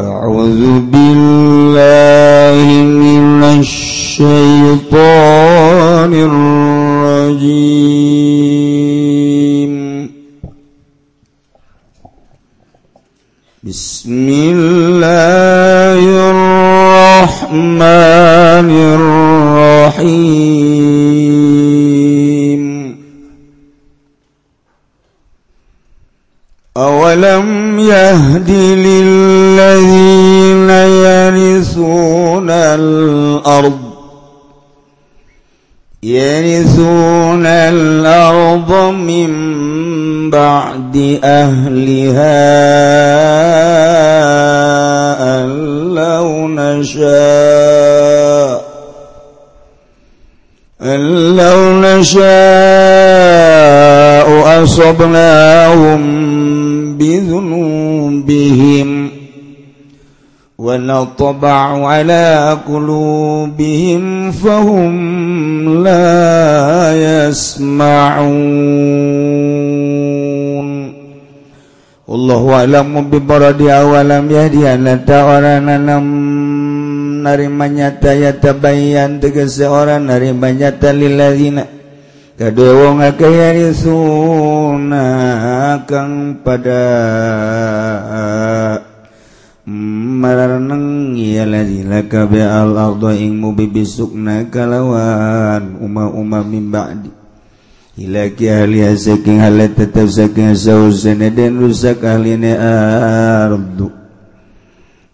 أعوذ بالله من الشيطان يرثون الأرض من بعد أهلها أن لو نشاء أن لو نشاء أصبناهم بذنوبهم ونطبع على قلوبهم فهم لا يسمعون والله أعلم بمراد أولم يهدي أن orang nanam narima nyata ya tabayyan tegese orang narima nyata lilladzina kedua wong akeh suna kang pada mararneng lazilaka bealmu bibi sukna kalawan. Uma-uma mimbadi ilaki ahli saking halat tetap saking sausana dan rusak ahlina ardu.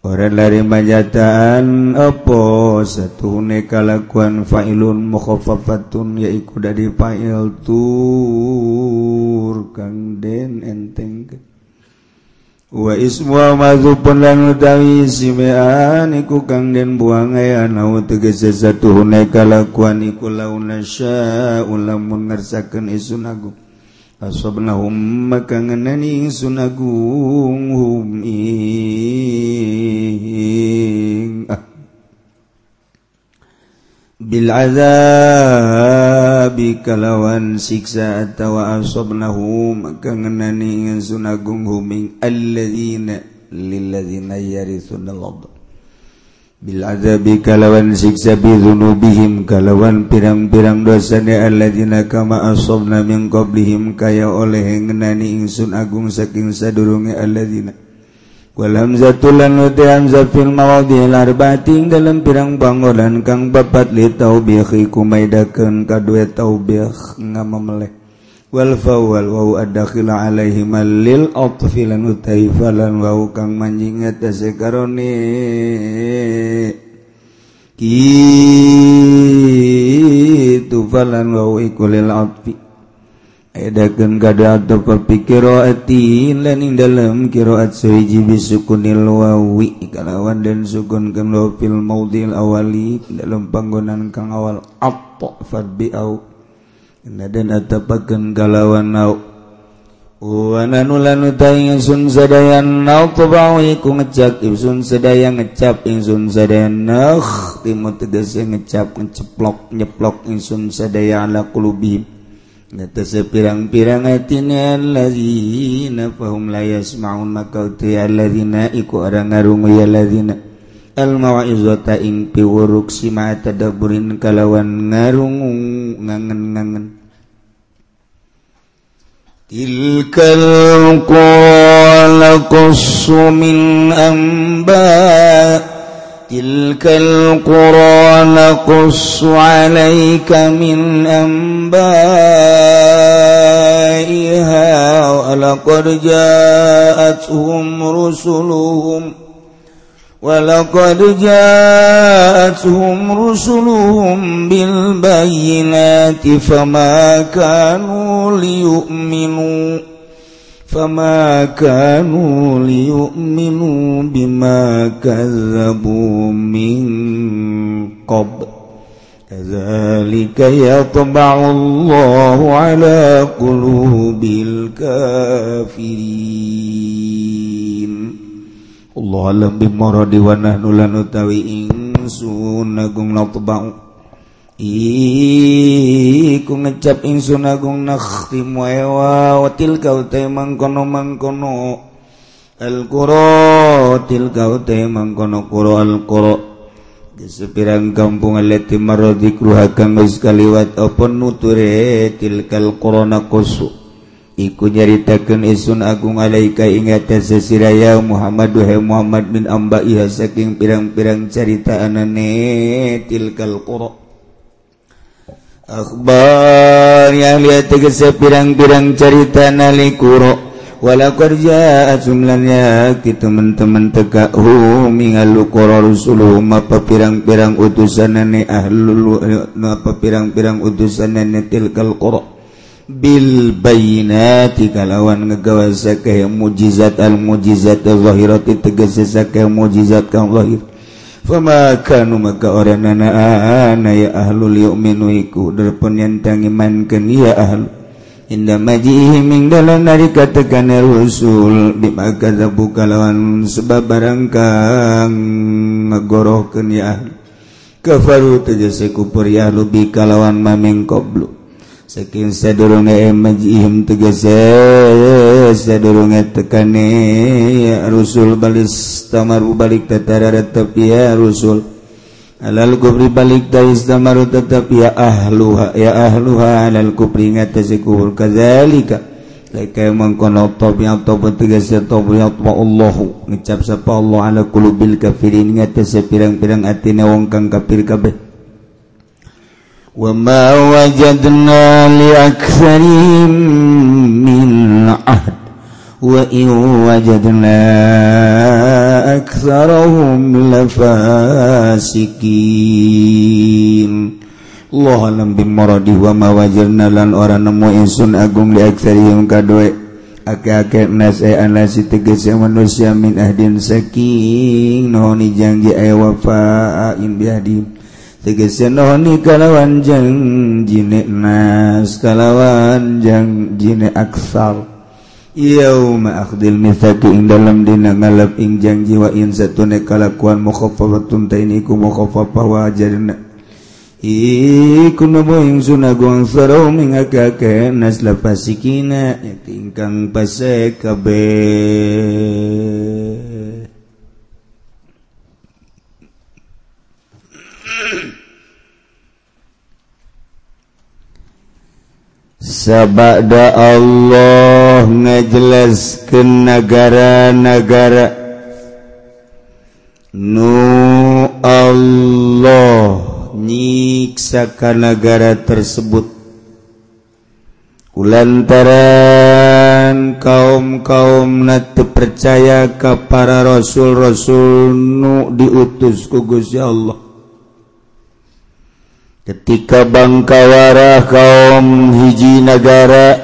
Orang lari majataan apa? Satu kalakuan fa'ilun mukhafafatun yaiku dari fa'il tu. ismu mazupun lan utawi simean iku kang den buang aya nau tegese satuhune kalakuan iku launa sya lamun ngersakeun isun agung asabnahum maka ngenani isun agung hum ing ah. bil azab. azabi kalawan siksa atawa asobnahu maka ngenani ingin sunagung huming alladzina lilladzina yarithuna ard bil azabi kalawan siksa bi dzunubihim kalawan pirang-pirang dosane alladzina kama asobna min qablihim kaya oleh ngenani ingsun agung saking sadurunge alladzina Hamzatulzafilbating dalam pirang bangolan kang bapat li taubihi kumaidakan kadue taubih nga memelek wal fawal wau adakhila alaihi malil atfilan utaifalan wau kang manjing atase karone. Kitu falan wau ikulil atfi. Edakan kada atau kepikiroati lening dalam kiroat suji bisukunil wawi kalawan dan sukun kemlo fil maudil awali dalam panggonan kang awal apa fadbi au. Dan atapakan kalawan au. Wana nulan utai insun sedayan nau tubau ku ngecap insun sedayang ngecap insun sedayan nah timu tegese ngecap ngeceplok nyeplok insun sedaya ala kulubihim netese pirang-pirang atin lazina fahum la yasmaun maka uti alladzina iku orang ngarungu ya alladzina al ing piwuruk sima tadabburin kalawan ngarungu ngangen-ngangen. Tilkal qala qassu min amba تلك القرى نقص عليك من أنبائها ولقد جاءتهم رسلهم ولقد جاءتهم رسلهم بالبينات فما كانوا ليؤمنوا فما كانوا ليؤمنوا بما كذبوا من قبل كذلك يطبع الله على قلوب الكافرين Allah lebih moro diwana nulan utawi ingsun iku ngecap insun agung nakhtimuewa watil kau te mangkono mangkono al qura til kau te mangkono qura al sepirang kampung alati maradikru hakang kaliwat apa nuture tilkal qusu iku nyaritakeun isun agung alaika ing atase siraya Muhammad wa Muhammad bin ambaiha saking pirang-pirang carita anane tilkal qura Akbar yang lihat tegese pirang-pirang cerita nalikuro wala kerja jumlahnya kita teman-teman tegak mingalu kororusulu mapa pirang-pirang utusanane ahlul apa pirang-pirang utusanane tilkal Qur'an bil bayinati kalawan ngegawa sakeh mujizat al mujizat al zahirati tegese sakeh mujizat kang zahir. pemakanumaga orang nana ya ahlul yuminuiku derpun yang tangiman ken ya ahlu. Inda majihi ming dalam dari katakan rusul dimaka zabu kalawan sebab barang kang ngegorohkan ya ahlu. Kafaru tajasa kupur ya ahlu bi kalawan maming qoblu saking sadurunge majihim tegese sadurunge tekane rusul balis tamaru balik tatara tetap ya rusul. Alal kubri balik tais tamaru tetap ya ahluha ya ahluha alal kubri ngatasi kubur kadzalika Laka mengkono top yang top tegese top yang top Allahu. Ngecap sapa Allah ala kulubil kafirin ngatasi pirang-pirang atina wong kang kafir kabeh. wa ma wajadna li aktsarin min ahd وإن وجدنا أكثرهم لفاسقين Allah alam bimmaradi wa ma wajarna lan ora nemu insun agung li aktsarihim kadoe ake-ake nas e anasi tegese manusia min ahdin saking nohoni janji ay wafa in biadi tegesoni kalawan jeng jine nas kalawan jeng jine aksal maakhdil dalam dina ngalap ing jiwa insa tunekalakuan satune kalakuan mukhaffafatun ta ini ku mukhaffafa wa ajarna Iku nobo ingsun agung sarau nasla pasikina yakti ingkang pasek kabeh. sabada Allah ngajelas ke negara-negara. Nu Allah nyiksa ka negara tersebut. Ulantaran kaum-kaum natu percaya ka para rasul-rasul nu diutus ku Gusti Allah. ketika Bangkawarah kaum hiji negara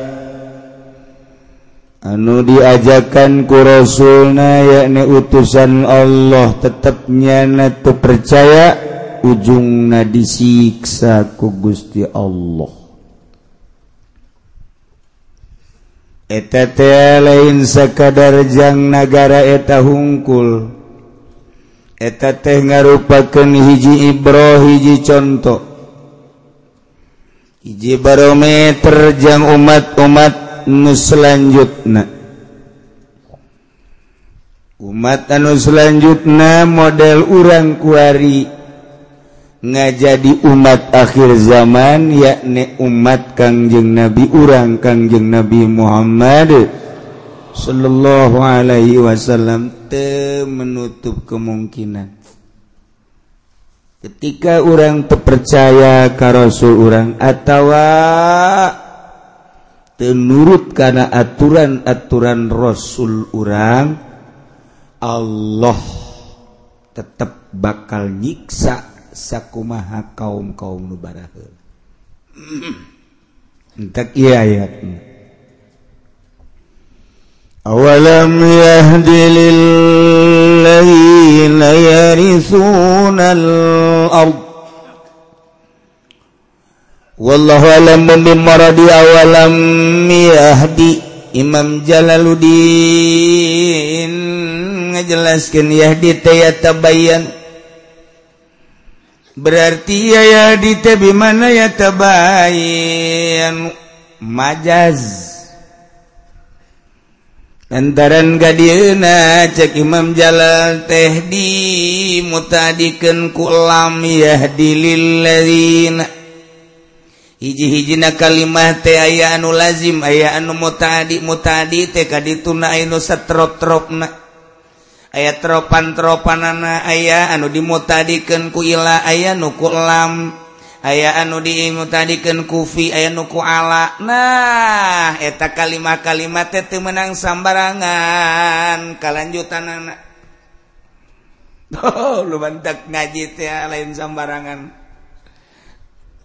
anu diajakan ku Rasulna yakni utusan Allah tetapnya natu percaya ujungna disiksa ku Gusti Allah. Eta lain sakadarjang negara eta hungkul. Eta teh ngarupakeun hiji Ibro hiji contoh iji barometer jang umat-umat nulanjutna umat anu selanjutnya model urang kuari nga jadi umat akhir zaman yakni umat Kangjeng Nabi urang Kangjeng Nabi Muhammad Shallallahu Alaihi Wasallam menutup kemungkinan. ketika orang terpercaya ke Rasul orang atau menurut karena aturan-aturan Rasul orang Allah tetap bakal nyiksa sakumaha kaum kaum nubara hendak hmm. iya ayatnya. أولم يهد للذين يرثون الأرض Wallahu alam bimaradi awalam yahdi Imam Jalaluddin ngajelaskeun yahdi teh tabayan Berarti ya yahdi teh bimana ya tabayan majaz lantaran gadina cek Imam Jalal teh di mutadikan kulam yahdililladzina. Hiji-hijina kalimah teh aya anu lazim aya anu mutadi mutadi teh kadituna anu satrop-tropna. Aya tropan-tropanana aya anu dimutadikeun ku ila aya nu kulam aya anu dimu tadiken kufi aya nuku ala. Nah eta kalimat-kalimat itu menang sambarangan. Kalanjutan anak. Oh lu bantak ngaji teh lain sambarangan.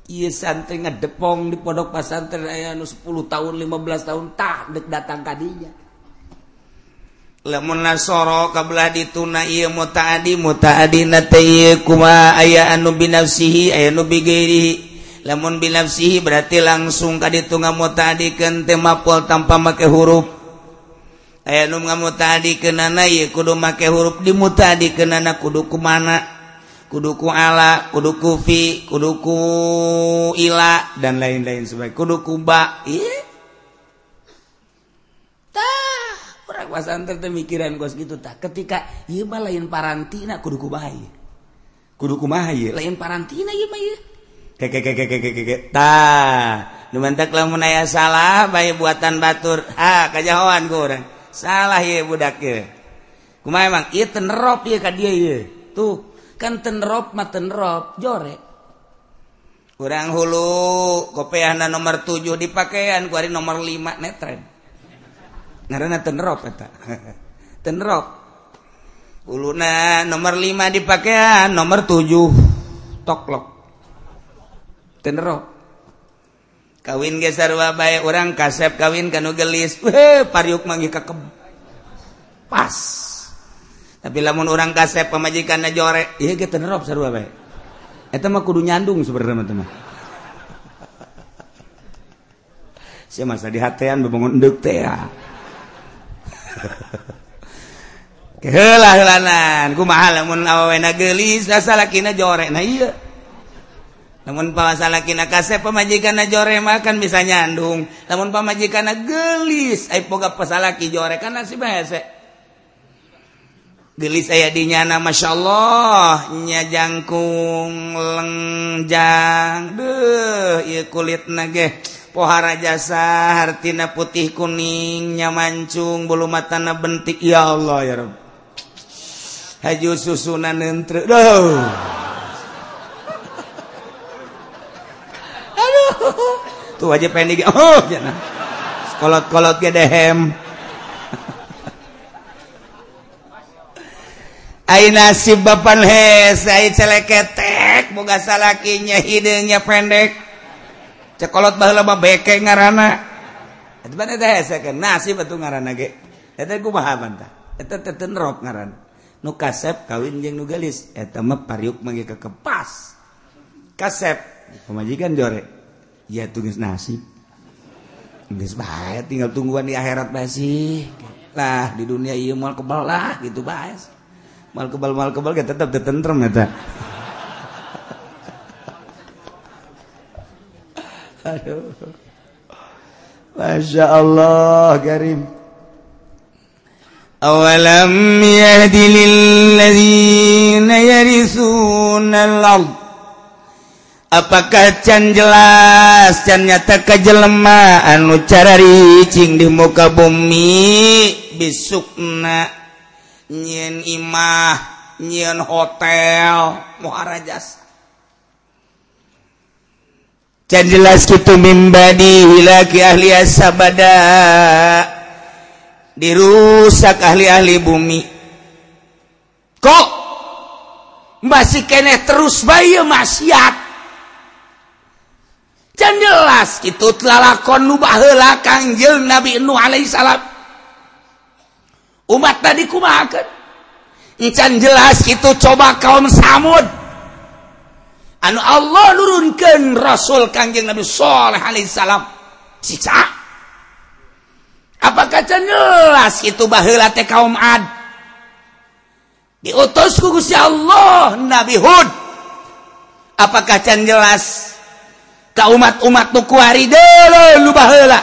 Iya santri ngedepong di pondok pesantren aya anu 10 tahun 15 tahun tak dek datang kadinya lemun nasoro kabelah dituna iya mutaadi mutaadi nate kuma aya anu binafsihi aya anu bigairihi. Lemun binafsihi berarti langsung kaditunga mutaadi kan temapol tanpa make huruf. Ayah anu ngamutaadi kenana iya kudu make huruf di mutaadi kenana kudu kumana kudu ku ala kudu ku fi kudu ku ila dan lain-lain sebagai kudu kuba iya kuasaan mikiran gos gitu tak ketika ieu mah lain parantina kudu kumaha kudu kumaha ieu? Lain parantina ieu mah ieu. Tah nu mantek lamun aya salah bae buatan batur. Ah kajahoan ku urang. Salah ieu budak ieu. Kumaha emang? Ieu tenerop ieu ka dieu ieu. Tuh kan tenerop mah tenerop jorek. Kurang hulu kopeana nomor 7 di pakaian kuari nomor 5 netren. Netre tenrok nomor 5 dipakaian nomor 7 toklok tenrok kawin geser wabai orang kasep kawin kanu gelis. Pariuk mangi ke pas. Tapi lamun orang kasep pemajikan jore iya kita tenrok sarua bae. Eta mah kudu nyandung sebenarnya teman saya masa di hatean bebangun endek teh ya kehelalan ku mahal lamun awena gelis asa lakina jore. Nah iya. Lamun pawasa lakina kasep pamajikanna jore makan bisa nyandung. Lamun pamajikanna gelis ai poga pasalaki jore kan si hese gelis aya di nyana masyaallah. Nya jangkung lengjang. Deuh ieu kulitna ge pohara jasa hartina putih kuningnya mancung bulu matana bentik. Ya Allah ya Rabb haju susunan entre aduh. Aduh. Tuh aja pengen oh jangan kolot-kolot ke dehem Ayo nasib bapan hes, ayo celeketek, boga salakinya hidungnya pendek cekolot baheula beke ngaranna eta bana teh hasekeun nasib atuh ngaranna ge. Eta kumaha bantah eta teh tenrok ngaranna nu kasep kawin jeung nu gelis eta mah pariuk mangge kekepas. Kasep pemajikan jore. Ya tugas nasib. Geus bae tinggal tungguan di akhirat bae sih. Lah di dunia ieu moal kebal lah gitu bae. Mal kebal mal kebal ge tetep tetentrem eta. Aduh. Masya Allah Karim. أولم يهد للذين يرثون الأرض Apakah can jelas can nyata kejelema anu cara ricing di muka bumi? Bisukna nyen imah nyen hotel muharajas. Jelas gitu mimbadi lagi ahli sabada dirusak ahli-ahli bumi. Kok? Masih kene terus bayi maksiat. Dan jelas telah lakon nubaheula kangjil Nabi Nuh alaihi salam. Umat tadi kumahakeun can jelas itu coba kaum Samud anu Allah nurunkan rasul Kanjeng Nabi Shalih Alaihissalam siksa. Apakah jelas? Itu baheula teh kaum ad. Diutus ku Gusti Allah Nabi Hud. Apakah can jelas? Ka umat-umat nu kuari deuleu nu baheula.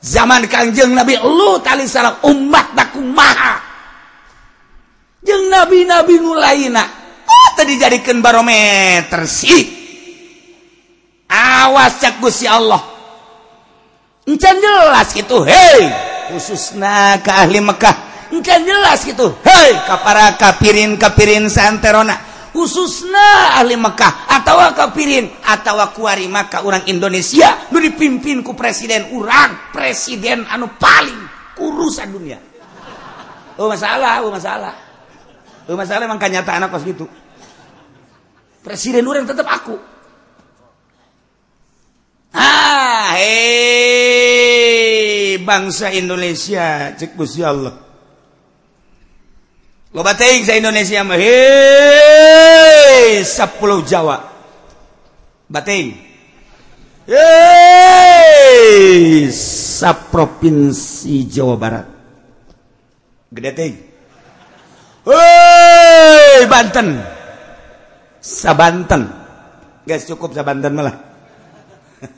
Zaman Kanjeng Nabi Lut alaihissalam umat tak kumaha? Jeung nabi-nabi nu atau dijadikan barometer. Sih awas cak gusti Allah. Encan jelas gitu. Hei. Khususnya ke ahli Mekah. Encan jelas gitu. Hei kapara kapirin kapirin santerona. Khususnya ahli Mekkah atau kapirin atau kuari maka orang Indonesia nu dipimpin ku presiden. Orang presiden anu paling urusan dunia. Oh masalah oh masalah. Oh masalah emang kenyataan apa gitu Presiden orang tetap aku. Ah, hei, bangsa Indonesia, cek Gusti Allah. Lo teuing saya Indonesia mah hei, sepuluh Jawa. Batin. Hei, sa provinsi Jawa Barat. Gede teuing. Hei, Banten. Banten guys cukup Banten malah.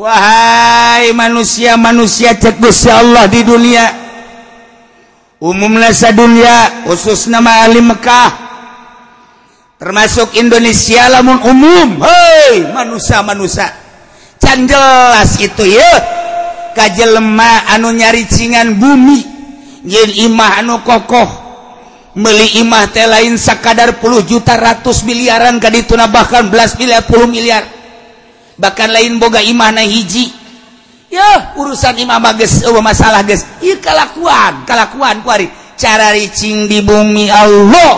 Wahai manusia-manusia cekgus Ya Allah di dunia. Umum nasa dunia khusus nama ahli Mekkah termasuk Indonesia lamun umum. Hei manusia-manusia. Can jelas itu ya. Kaj lemah anu nyaricingan bumi. Imah anu kokoh meli imah teh lain sakadar puluh juta ratus miliaran ka dituna bahkan belas miliar puluh miliar. Bahkan lain boga imah na hiji. Ya urusan imah bagus oh, masalah guys ieu kalakuan kalakuan kuari cara ricing di bumi Allah.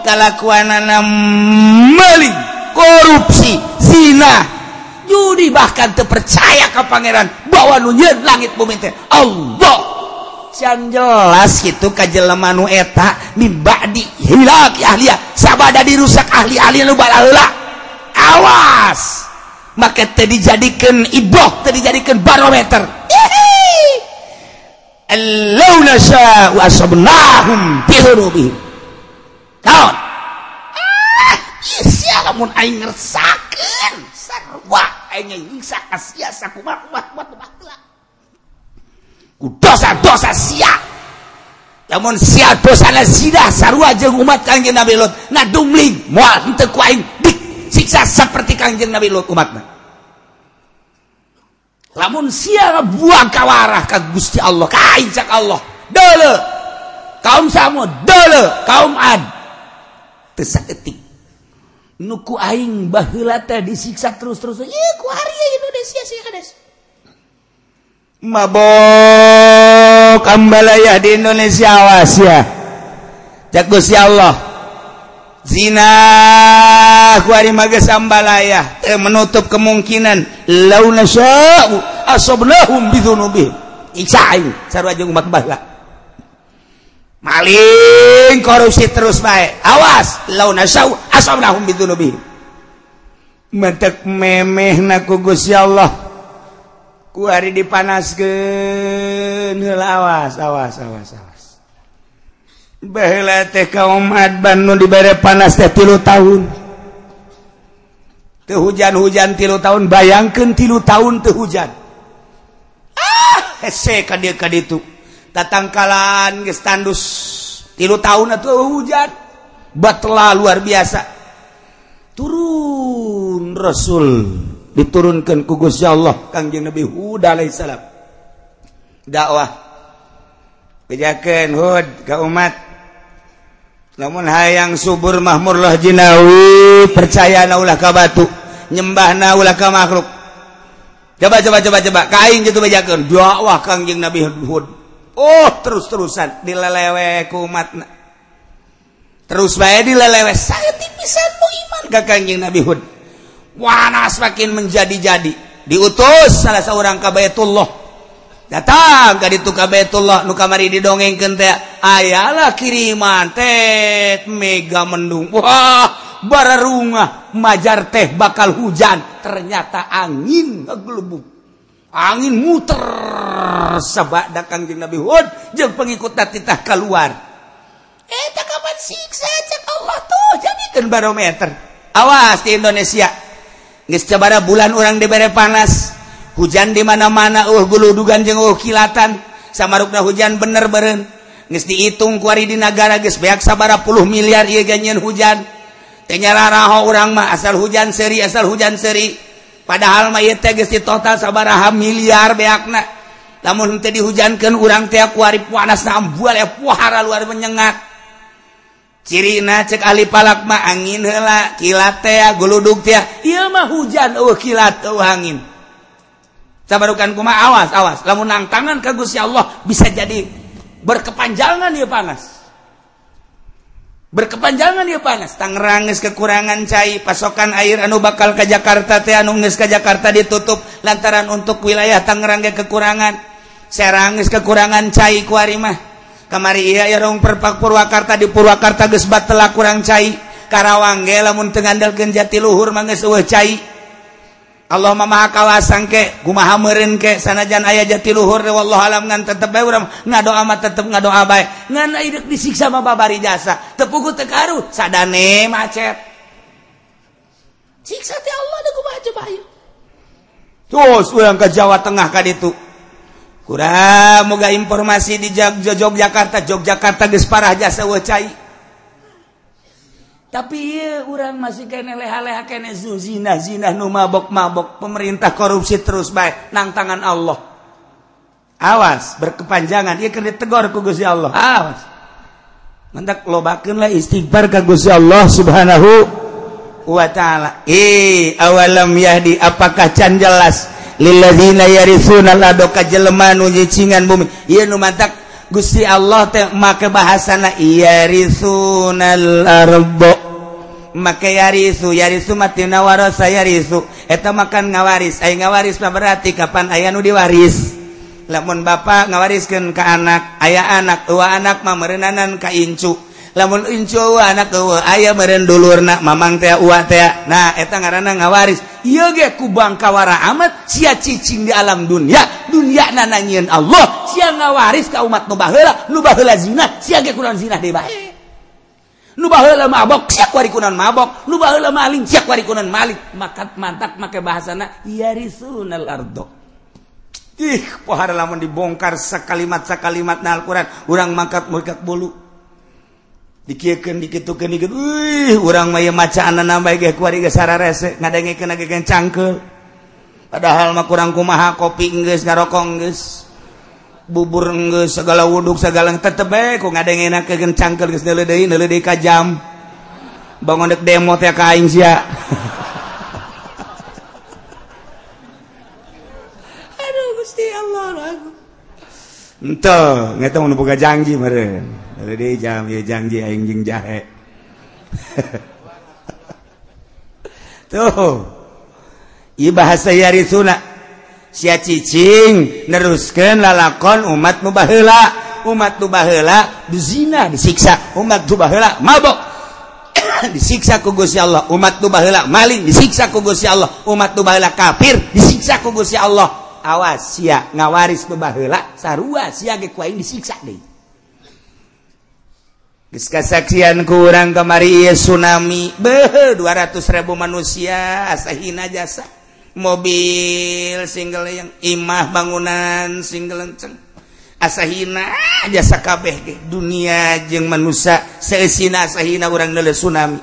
Kalakuanana meli. Korupsi zina. Judi bahkan terpercaya ke pangeran. Bahwa nunyen langit bumi teh. Allah. can jelas gitu kajjelemanu eta mimba di hilak ahliya. Sabada dirusak ahli ahli nu balaheula. Awas! Maka teu dijadikeun iboh teu dijadikeun barometer. Law nasya'u asabnahum bi hurubihim. Kaun. ah sia lamun aing ngersakeun sarwa aing nyiksa kasia sakumaha kumaha kumaha. dosa-dosa sia. Namun sia dosana sidah sarua jeung umat kanjeng Nabi Lut. Dumling. Moal henteu ku aing disiksa saperti kanjeng Nabi Lut umatna. Lamun sia buang kawarah ka Gusti Allah ka aing Allah. Dole kaum Samud dole kaum Ad. Teu saeutik nuku aing baheula teh disiksa terus-terus ieu ku ari Indonesia sia kades. mabok ambalaya di Indonesia awas ya. Jagus ya Allah. Zina kuari mages sambalaya eh, menutup kemungkinan. Launa sya'u asabnahum bidhunubi isain sarwa jeung umat bala. Maling korupsi terus bae. Awas launa sya'u asabnahum bidhunubi mentek memeh na ku Gusti Allah. hari heula awas awas awas awas. Kaumat Banu dibere panas teh tilu tahun. Ke hujan-hujan tilu tahun. Bayangkan tilu tahun ke hujan. Ah, Tatangkalan gestandus tilu tahun atau hujan. Batlah luar biasa. Turun Rasul. diturunkan kugusya Allah Kangjeng Nabi Hud alaihissalam dakwah. Kejaken Hud ke umat. Namun hayang subur mahmurlah jinawi percaya naulah ka batu nyembah naulah ka makhluk. Coba coba coba coba kain gitu bejakan dakwah Kangjeng Nabi Hud. Oh terus-terusan dilelewe ku umatna. Terus bae dilelewe saya tipisan mu iman ka Kangjeng Nabi Hud. Wanas makin menjadi-jadi. Diutus salah seorang kabaitullah datang ka ditu kabaitullah nu kamari didongengkeun teh. Ayalah kiriman teh mega mendung. Wah bararungah majar teh bakal hujan. Ternyata angin ngegelubung. Angin muter sabada kanjeng Nabi Hud jeung pengikut titah keluar eta eh, kapan siksa cek Allah tuh jadikan barometer. Awas di Indonesia. bara bulan orang diberre panas. Hujan di mana-mana uh guludugan jeng uh kilatan. Samarukna hujan bener beren geus dihitung kuari di negara geus beak sabara puluh miliar ieu ganyen hujan. Teh nyararaho urang mah asal hujan seri asal hujan seri padahal mah ieu teh geus total sabaraha miliar beakna. Lamun teu dihujankeun urang teh kuari panas na ambual ya puhara luar menyengat. ciri na cek Ali palakma angin hela teh, guluduk teh iya mah hujan oh kilat oh angin. Sabarukan kuma awas awas. Lamun nang tangan ke Gusti Allah bisa jadi berkepanjangan dia panas. Berkepanjangan dia panas. Tangerang kekurangan cai pasokan air anu bakal ke Jakarta teh anu geus ke Jakarta ditutup lantaran untuk wilayah Tangerang ge kekurangan. Serang geus kekurangan cai ku mah. kamari Irong perpak Purwakarta di Purwakarta geus batela kurang cai. Karawang ge lamun teu ngandelkeun jati luhur mah geus eueuh cai. Allah mah maha kawasan ke kumaha meureun ke sanajan aya jati luhur we wallahu alam ngan tetep bae urang ngadoa mah tetep ngadoa bae. Ngan ideuk disiksa mah babari jasa tepugu teu karu sadane macet siksa teh Allah da kumaha coba ayo terus urang ke Jawa Tengah ka ditu. kurang moga informasi di Yogyakarta Yogyakarta gesparah jasa wecai tapi iya, orang masih kene leha-leha kene zina zina nu mabok mabok pemerintah korupsi terus baik nang tangan Allah. Awas berkepanjangan iya kena tegor ku Gusti Allah. Awas. Mendak lobakeunlah istighfar ka Gusti Allah subhanahu wa taala. Eh awalam yahdi apakah can jelas? lilladzina yarithuna lado ka jelema nu nyicingan bumi. Ieu nu mantak Gusti Allah teh make bahasana yaritsunal ardo make yarisu yarisu matina warasa yarisu eta makan ngawaris aya ngawaris mah berarti kapan aya nu diwaris. Lamun bapak ngawariskeun ka anak aya anak dua anak mah meureunanan ka incu. lamun incu anak aya merendulur Mamang teh uat teh nah eta ngaran ngawaris ku Bangkawara amat sia cicing di alam dunia. Dunia nananyiin Allah. Si ngawaris ka umat nubahla nubahla zina. Siaga kuran zina deba nubahla mabok siak wari kunaon mabok nubahla maling siak wari kunaon maling makat mantap make bahasana yarisunal ardo. Ih pohara lamun dibongkar sekalimat sekalimat na Al-Quran. Urang mangkat merkat bulu. dikiakan dikitukan dikit wih orang maya maca anak nama gak kuari gak sararese ngadengekan lagi kan cangkel padahal mah kurang kumaha kopi enggeus ngarokok enggeus bubur enggeus segala wuduk segala tetep eh ku ngadengenak kan cangkel geus neuleudeuy neuleudeuy ka jam. Bangun dek demo teh ka aing sia. Aduh gusti Allah ragu. Entah ngeta mun boga janji meureun. janji jahe. Tuh. Bahasa yari sunnah cicing neruskan lalakon umat mubahla umat mubahla duzina disiksa. Umat mubahla mabok. Disiksa ku Gusti Allah. Umat mubahla maling disiksa ku Gusti Allah. Umat mubahla kafir disiksa ku Gusti Allah. Awas sia ngawaris mubahla sarua. Sia ge kuaing disiksa deui. kesaksian kurang kemari tsunami. Be 200.000 manusia asahina jasa. Mobil single yang imah bangunan singgelenceng. asahina jasa kabeh dunia jeung manusia seesina asahina urang nele tsunami.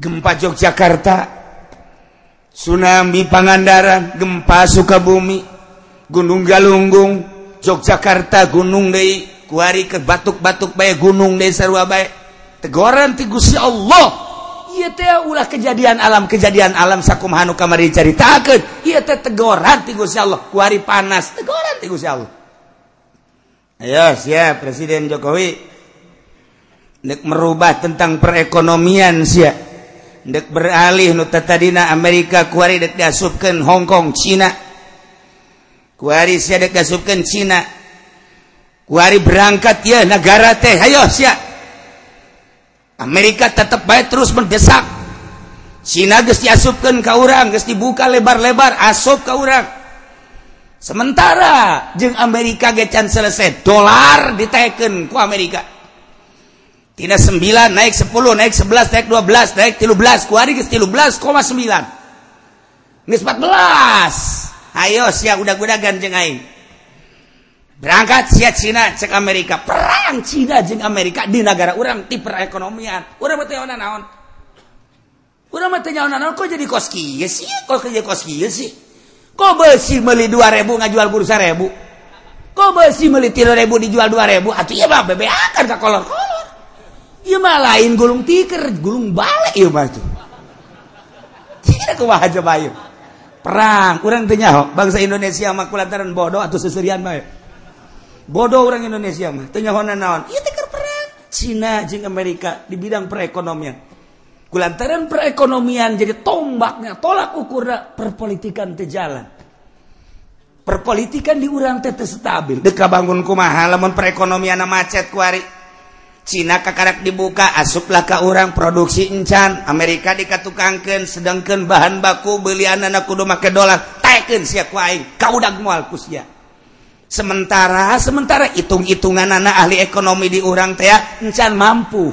Gempa Yogyakarta tsunami Pangandaran gempa Sukabumi Gunung Galunggung Yogyakarta Gunung Deui kuari ke batuk-batuk bay gunung desa dua tegoran ti Gusti Allah. Ieu teh ulah kejadian alam kejadian alam sakumaha nu kamari caritakeun. Ieu teh tegoran ti Gusti Allah. Kuari panas tegoran ti Gusti Allah. Ayo sia Presiden Jokowi. Ndek merubah tentang perekonomian sia ndek beralih nu tadina Amerika kuari dek diasupkeun Hong Kong Cina. Kuari sia dek diasupkeun Cina. wari berangkat ya negara teh ayo sia. Amerika tetap baik terus mendesak. Cina geus diasupkeun ka urang geus dibuka lebar-lebar asup ka urang. Sementara jeung Amerika gecan selesai dolar ditekeun ku Amerika. Tina 9 naik 10 naik 11 naik 12 naik 13 ku hari geus 13,9 geus 14 ayo sia udah-udagan jeung aing. Berangkat siap Cina cek Amerika. Perang Cina jeng Amerika. Di negara orang di perekonomian. Udah naon? Udah kok jadi koski sih? Kok kerja koski sih? Kok besi beli 2000 ngajual bursa ribu? Kok besi beli 3000 dijual 2000 atau iya mah bebe akan ke kolor kolor iya mah gulung tikar gulung balik iya mah tuh tidak aja bayu perang kurang tanya bangsa Indonesia mah kulantaran bodoh atau seserian mah bodoh orang Indonesia mah. Tanya hona naon? Iya teh perang. Cina jeng Amerika di bidang perekonomian. Kulantaran perekonomian jadi tombaknya tolak ukurna. Perpolitikan teh jalan. Perpolitikan diurang teh stabil. Deka bangun kumaha lamun perekonomian macet kuari Cina kakarak dibuka asuplah ke orang produksi encan. Amerika dikatukangkan sedangkan bahan baku belian anak kudu make dolar. Tekin siap waing kaudag mual kusya sementara sementara hitung-hitungan anak ahli ekonomi di orang teh encan mampu.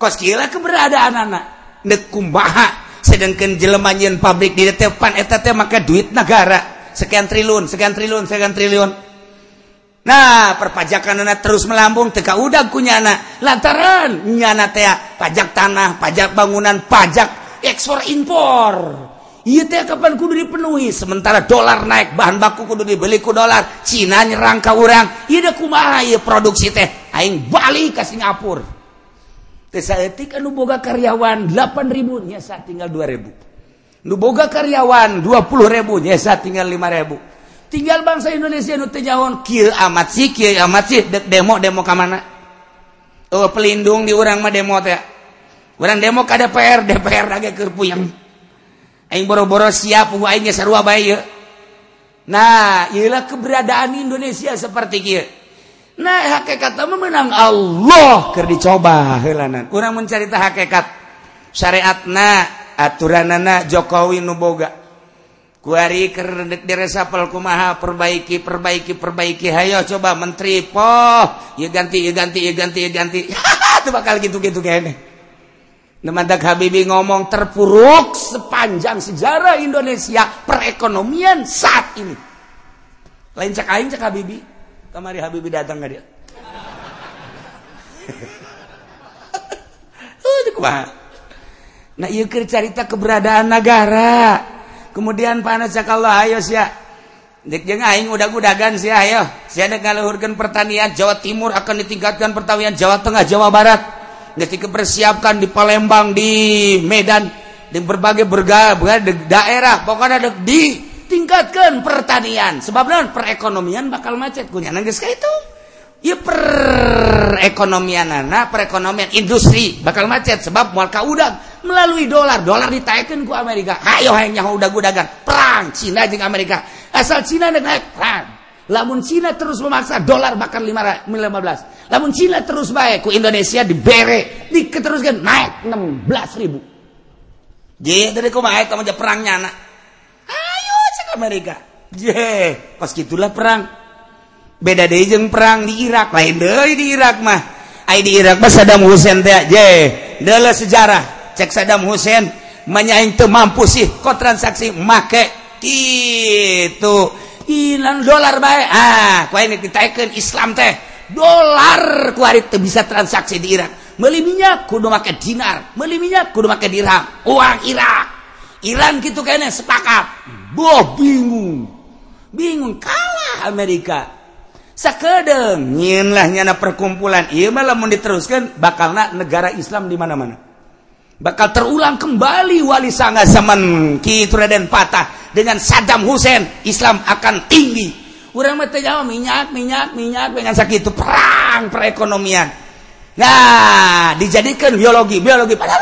Kos kira keberadaan anak. Dek kumbaha sedangkan jelemanyin pabrik di depan etat maka duit negara. Sekian triliun sekian triliun sekian triliun. Nah perpajakan anak terus melambung teka udah punya anak. Lantaran nyana teh pajak tanah pajak bangunan pajak ekspor impor. teh kapan kudu dipenuhi? Sementara dolar naik bahan baku kudu dibeli ku dolar. Cina nyerang kaurang produksi teh. Aing Bali ke Singapura. Etik anu boga karyawan 8000 nyesa tinggal 2000 nu boga karyawan 20000 nyesa tinggal 5000 tinggal bangsa Indonesia nu tejahon kieu amat sih kieu amat sih dek demo demo ka mana? Oh pelindung di urang mah demo teh. Urang demo ka DPR DPR lagi keur puyeng. aing boro-boro siap uh, geus sarua bae ieu. Nah, ialah keberadaan Indonesia seperti kieu. Nah, hakikat mah menang Allah keur dicoba heulanan. Urang mencarita hakikat syariatna aturanana Jokowi nu boga Kuari keur diresapel kumaha perbaiki perbaiki perbaiki hayo coba menteri poh ieu ganti ieu ganti ieu ganti ieu ganti. Itu bakal gitu-gitu kene. -gitu Nemandak Habibi ngomong terpuruk sepanjang sejarah Indonesia perekonomian saat ini. Lain cek aing cek Habibi. Kamari Habibi datang nggak dia? nah, iya cerita keberadaan negara kemudian panas Allah ayo sia dek jeung aing udah-udagan sia ayo sia dek ngaluhurkeun pertanian Jawa Timur akan ditingkatkan pertanian Jawa Tengah Jawa Barat geus dipersiapkan di Palembang di Medan di berbagai berbagai daerah. Pokoknya dek ditingkatkan pertanian. Sebab non perekonomian bakal macet. Kunya geus ka itu. Ya perekonomian anak perekonomian industri bakal macet. Sebab mual udang melalui dolar. Dolar ditaikkan ku Amerika. Ayo hanya udah gudagan. Perang Cina jeung Amerika. Asal Cina naik. Perang lamun Cina terus memaksa dolar bakal 15 lamun Cina terus baik ku Indonesia dibere diketeruskan naik 16 ribu. Dari kumaha kamu aja perangnya anak. Ayo cek Amerika. Je pas gitulah perang. Beda deh jeng perang di Irak. Lain deh di Irak mah. Ay di Irak mah Saddam Hussein teh je adalah sejarah. Cek Saddam Husein menyaing tuh mampu sih kok transaksi make. Itu hilang dolar baik ah ku ini ditaikkan Islam teh. Dolar kuari itu bisa transaksi di Irak beli minyak kudu make dinar. Beli minyak kudu make dirham. Uang Irak. Iran gitu kayaknya sepakat. Boh bingung. Bingung kalah Amerika. Sakedeng nyinlah nyana perkumpulan. Iya malah mau diteruskan bakal negara Islam di mana-mana. bakal terulang kembali wali sanga zaman Ki Raden Patah dengan Saddam Hussein. Islam akan tinggi. Urang mah jawab minyak minyak minyak dengan sakit. Itu perang perekonomian. Nah dijadikan biologi. Biologi padahal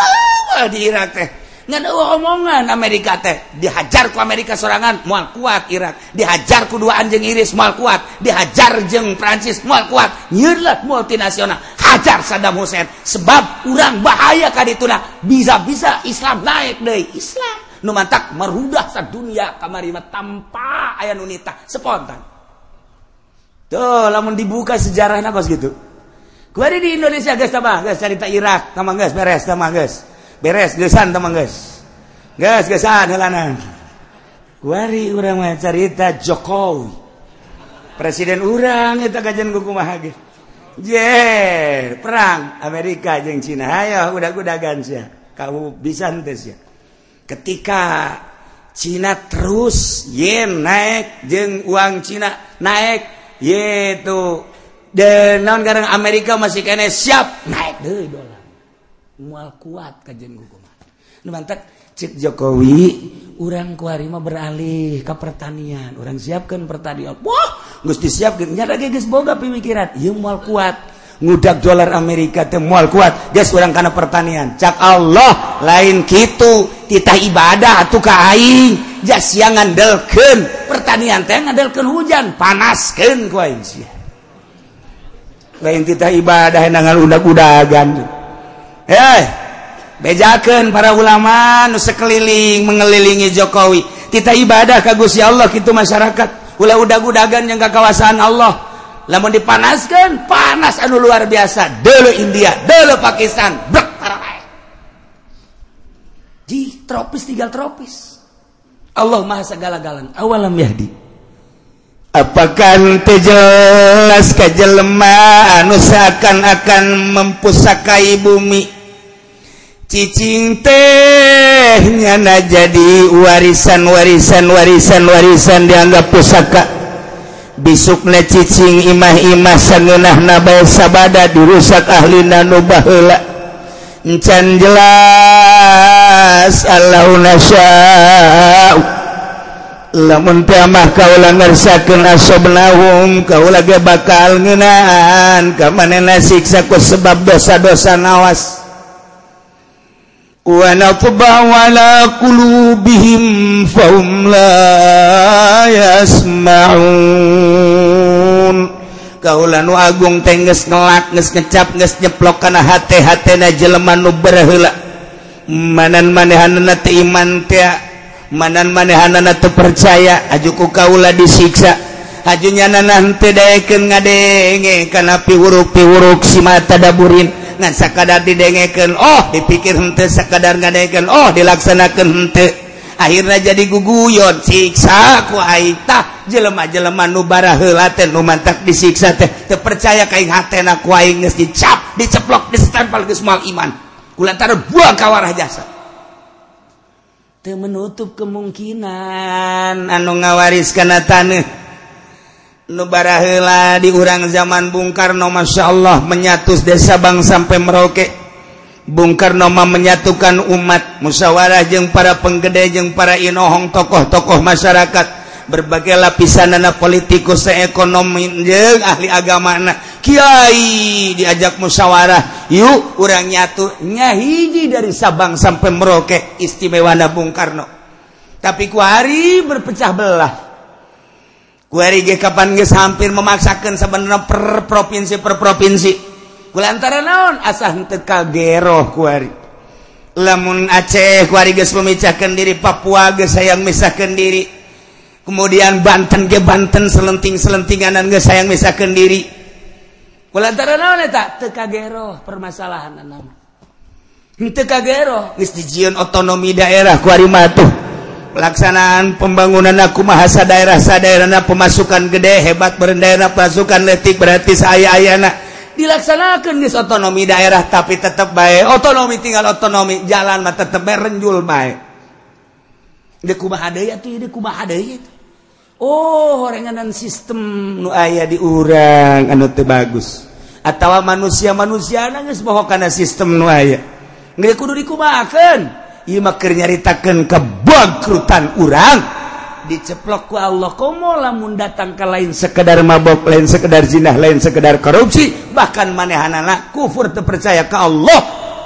ah, di Irak teh. ngan omongan Amerika teh dihajar ku Amerika serangan mual kuat Irak. Dihajar ku dua anjing Iris mual kuat. Dihajar jeng Prancis mual kuat. Nyerlat multinasional. Hajar Saddam Hussein sebab urang bahaya kadituna bisa-bisa Islam naik deh Islam. Nu mantak merudah sa dunia kamari mah tanpa aya nu nitah. Spontan tuh lamun dibuka sejarahna kos gitu. Kuari di Indonesia geus tambah geus cerita Irak. Tambah geus beres tambah geus. beres gesan teman guys. Gas gesan helanan kuari urang mah carita Jokowi. Presiden urang eta kajian kumaha ge. Je perang Amerika jeung Cina. Hayo udah-udagan sia. Kamu bisa teh ya ketika Cina terus yen naik jeung uang Cina naik yaitu dan non garang Amerika masih kene siap. Naik deui dolar mual kuat kajian Nu mantap cek Jokowi orang kuarima beralih ke pertanian. Orang siapkan pertanian. Wah Gusti siapkan nyata geus boga pemikiran. Ieu mual kuat. Ngudak dolar Amerika teh mual kuat. Guys orang karena pertanian. Cak Allah lain kitu. Titah ibadah atuh ka aing. Jas sia ngandelkeun. Pertanian teh ngandelkeun hujan. Panaskeun ku aing lain titah ibadah nangal udag-udagan Eh, Hei bejaken para ulama nu sekeliling mengelilingi Jokowi. Kita ibadah kagus ya Allah gitu masyarakat. Ulah udah-gudagan yang ke kawasan Allah. Lamun dipanaskan panas anu luar biasa. Dulu India dulu Pakistan brek para di tropis tinggal tropis. Allah maha segala galan awalam yahdi. Apakah jelas ke jelema anu seakan-akan mempusakai bumi? Cicing tehnya na jadi warisan warisan warisan warisan dianggap pusaka. Bisukna cicing imah-imah sangenah nabal sabada dirusak ahli nanu baheula. Encan jelas Allahu nasya'u lamun piamah kaulah ngersakeun asobnahum kaulah ge bakal ngeunaan ka manehna siksa ku sebab dosa-dosa nawas. Wa natba ala qulubihim fahum la yasmaun. Kaulah nu agung teh geus ngelak geus ngecap geus nyeplok kana hate-hatena jelema nu baraheula manan manehanna teh iman teh manan manehanana terpercaya ajuku kaula disiksa. Hajunya nanti deken ngadenge kana piwuruk piwuruk si mata daburin. Ngan sakadar didengeken oh dipikir hente sakadar ngadeken oh dilaksanakan hente akhirnya jadi guguyon siksa ku aita jelema jelema nubara helaten nu mantak disiksa teh. Terpercaya kain hatena ku aing geus dicap diceplok distempel geus mal iman. Kulantara buang kawarah jasa menutup kemungkinan. Anu ngawaris karena tanah nubara di urang zaman Bung Karno Masya Allah menyatus desa Bang sampai Merauke. Bung Karnoma menyatukan umat. Musyawarah jeung para penggede jeung para inohong tokoh-tokoh masyarakat. Berbagai lapisan anak politikus seekonomi jeung ahli agama anak. Kiai diajak musyawarah. Yuk urang nyatu nyahiji dari Sabang sampai Merauke istimewa Bung Karno. Tapi ku hari berpecah belah. Kapan hampir memaksakan sebenarnya per provinsi per provinsi. Antara naon asah tekaroh lamun Aceh memecahkan diri Papua sayang misahkan diri kemudian Banten ke Banten selenting selentingan dan sayang misalkan diri. Kulantaran naon eta? Teu kageroh permasalahan anak teu kageroh. Geus dijieun otonomi daerah ku ari matuh pelaksanaan pembangunan aku mahasa daerah sa sadaerana pemasukan gede hebat berendera pasukan letik berarti saya ayana dilaksanakan di otonomi daerah tapi tetap baik otonomi tinggal otonomi jalan mah tetap renjul baik deku ya tuh dia mahadaya itu Oh horenganan sistem nu aya di urang anu teu bagus. Atawa manusia-manusia nangis boho kana sistem nu aya. Nggak kudu dikumakan ieu mah keur nyaritakeun kebangkrutan urang. Diceplok ku Allah komo lamun datang ke lain sekedar mabok lain sekedar zina lain sekedar korupsi. Bahkan manehanana kufur teu percaya ka Allah.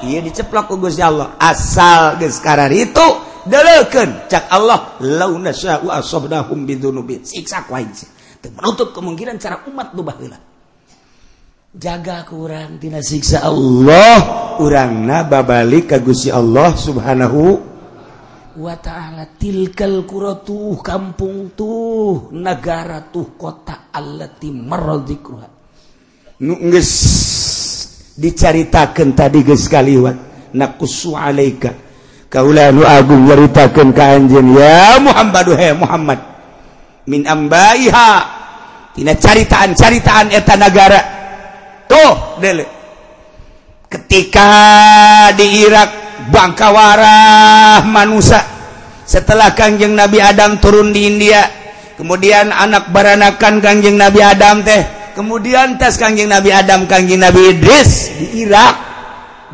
Ieu diceplok ku Gusti Allah. Asal geus kararitu delekan cak Allah launa sya'u asabnahum bidzunubin. Siksa ku aing menutup kemungkinan cara umat nu baheula. Jaga kurang tina siksa Allah. Urangna babalik ka Gusti Allah subhanahu wa ta'ala. Tilkal qura tuh kampung tuh negara tuh kota allati maradikuha nu geus dicaritakeun tadi geus kaliwat. Nakusu alaika. kaulan Agung nyaritakan ka anjeun. Ya Muhammad he Muhammad. Min ambaiha. Tina caritaan caritaan eta negara tuh dele. Ketika di Irak bangkawarah manusia. Setelah kanjeng Nabi Adam turun di India kemudian anak baranakan kanjeng Nabi Adam teh kemudian tes kanjeng Nabi Adam kanjeng Nabi Idris di Irak.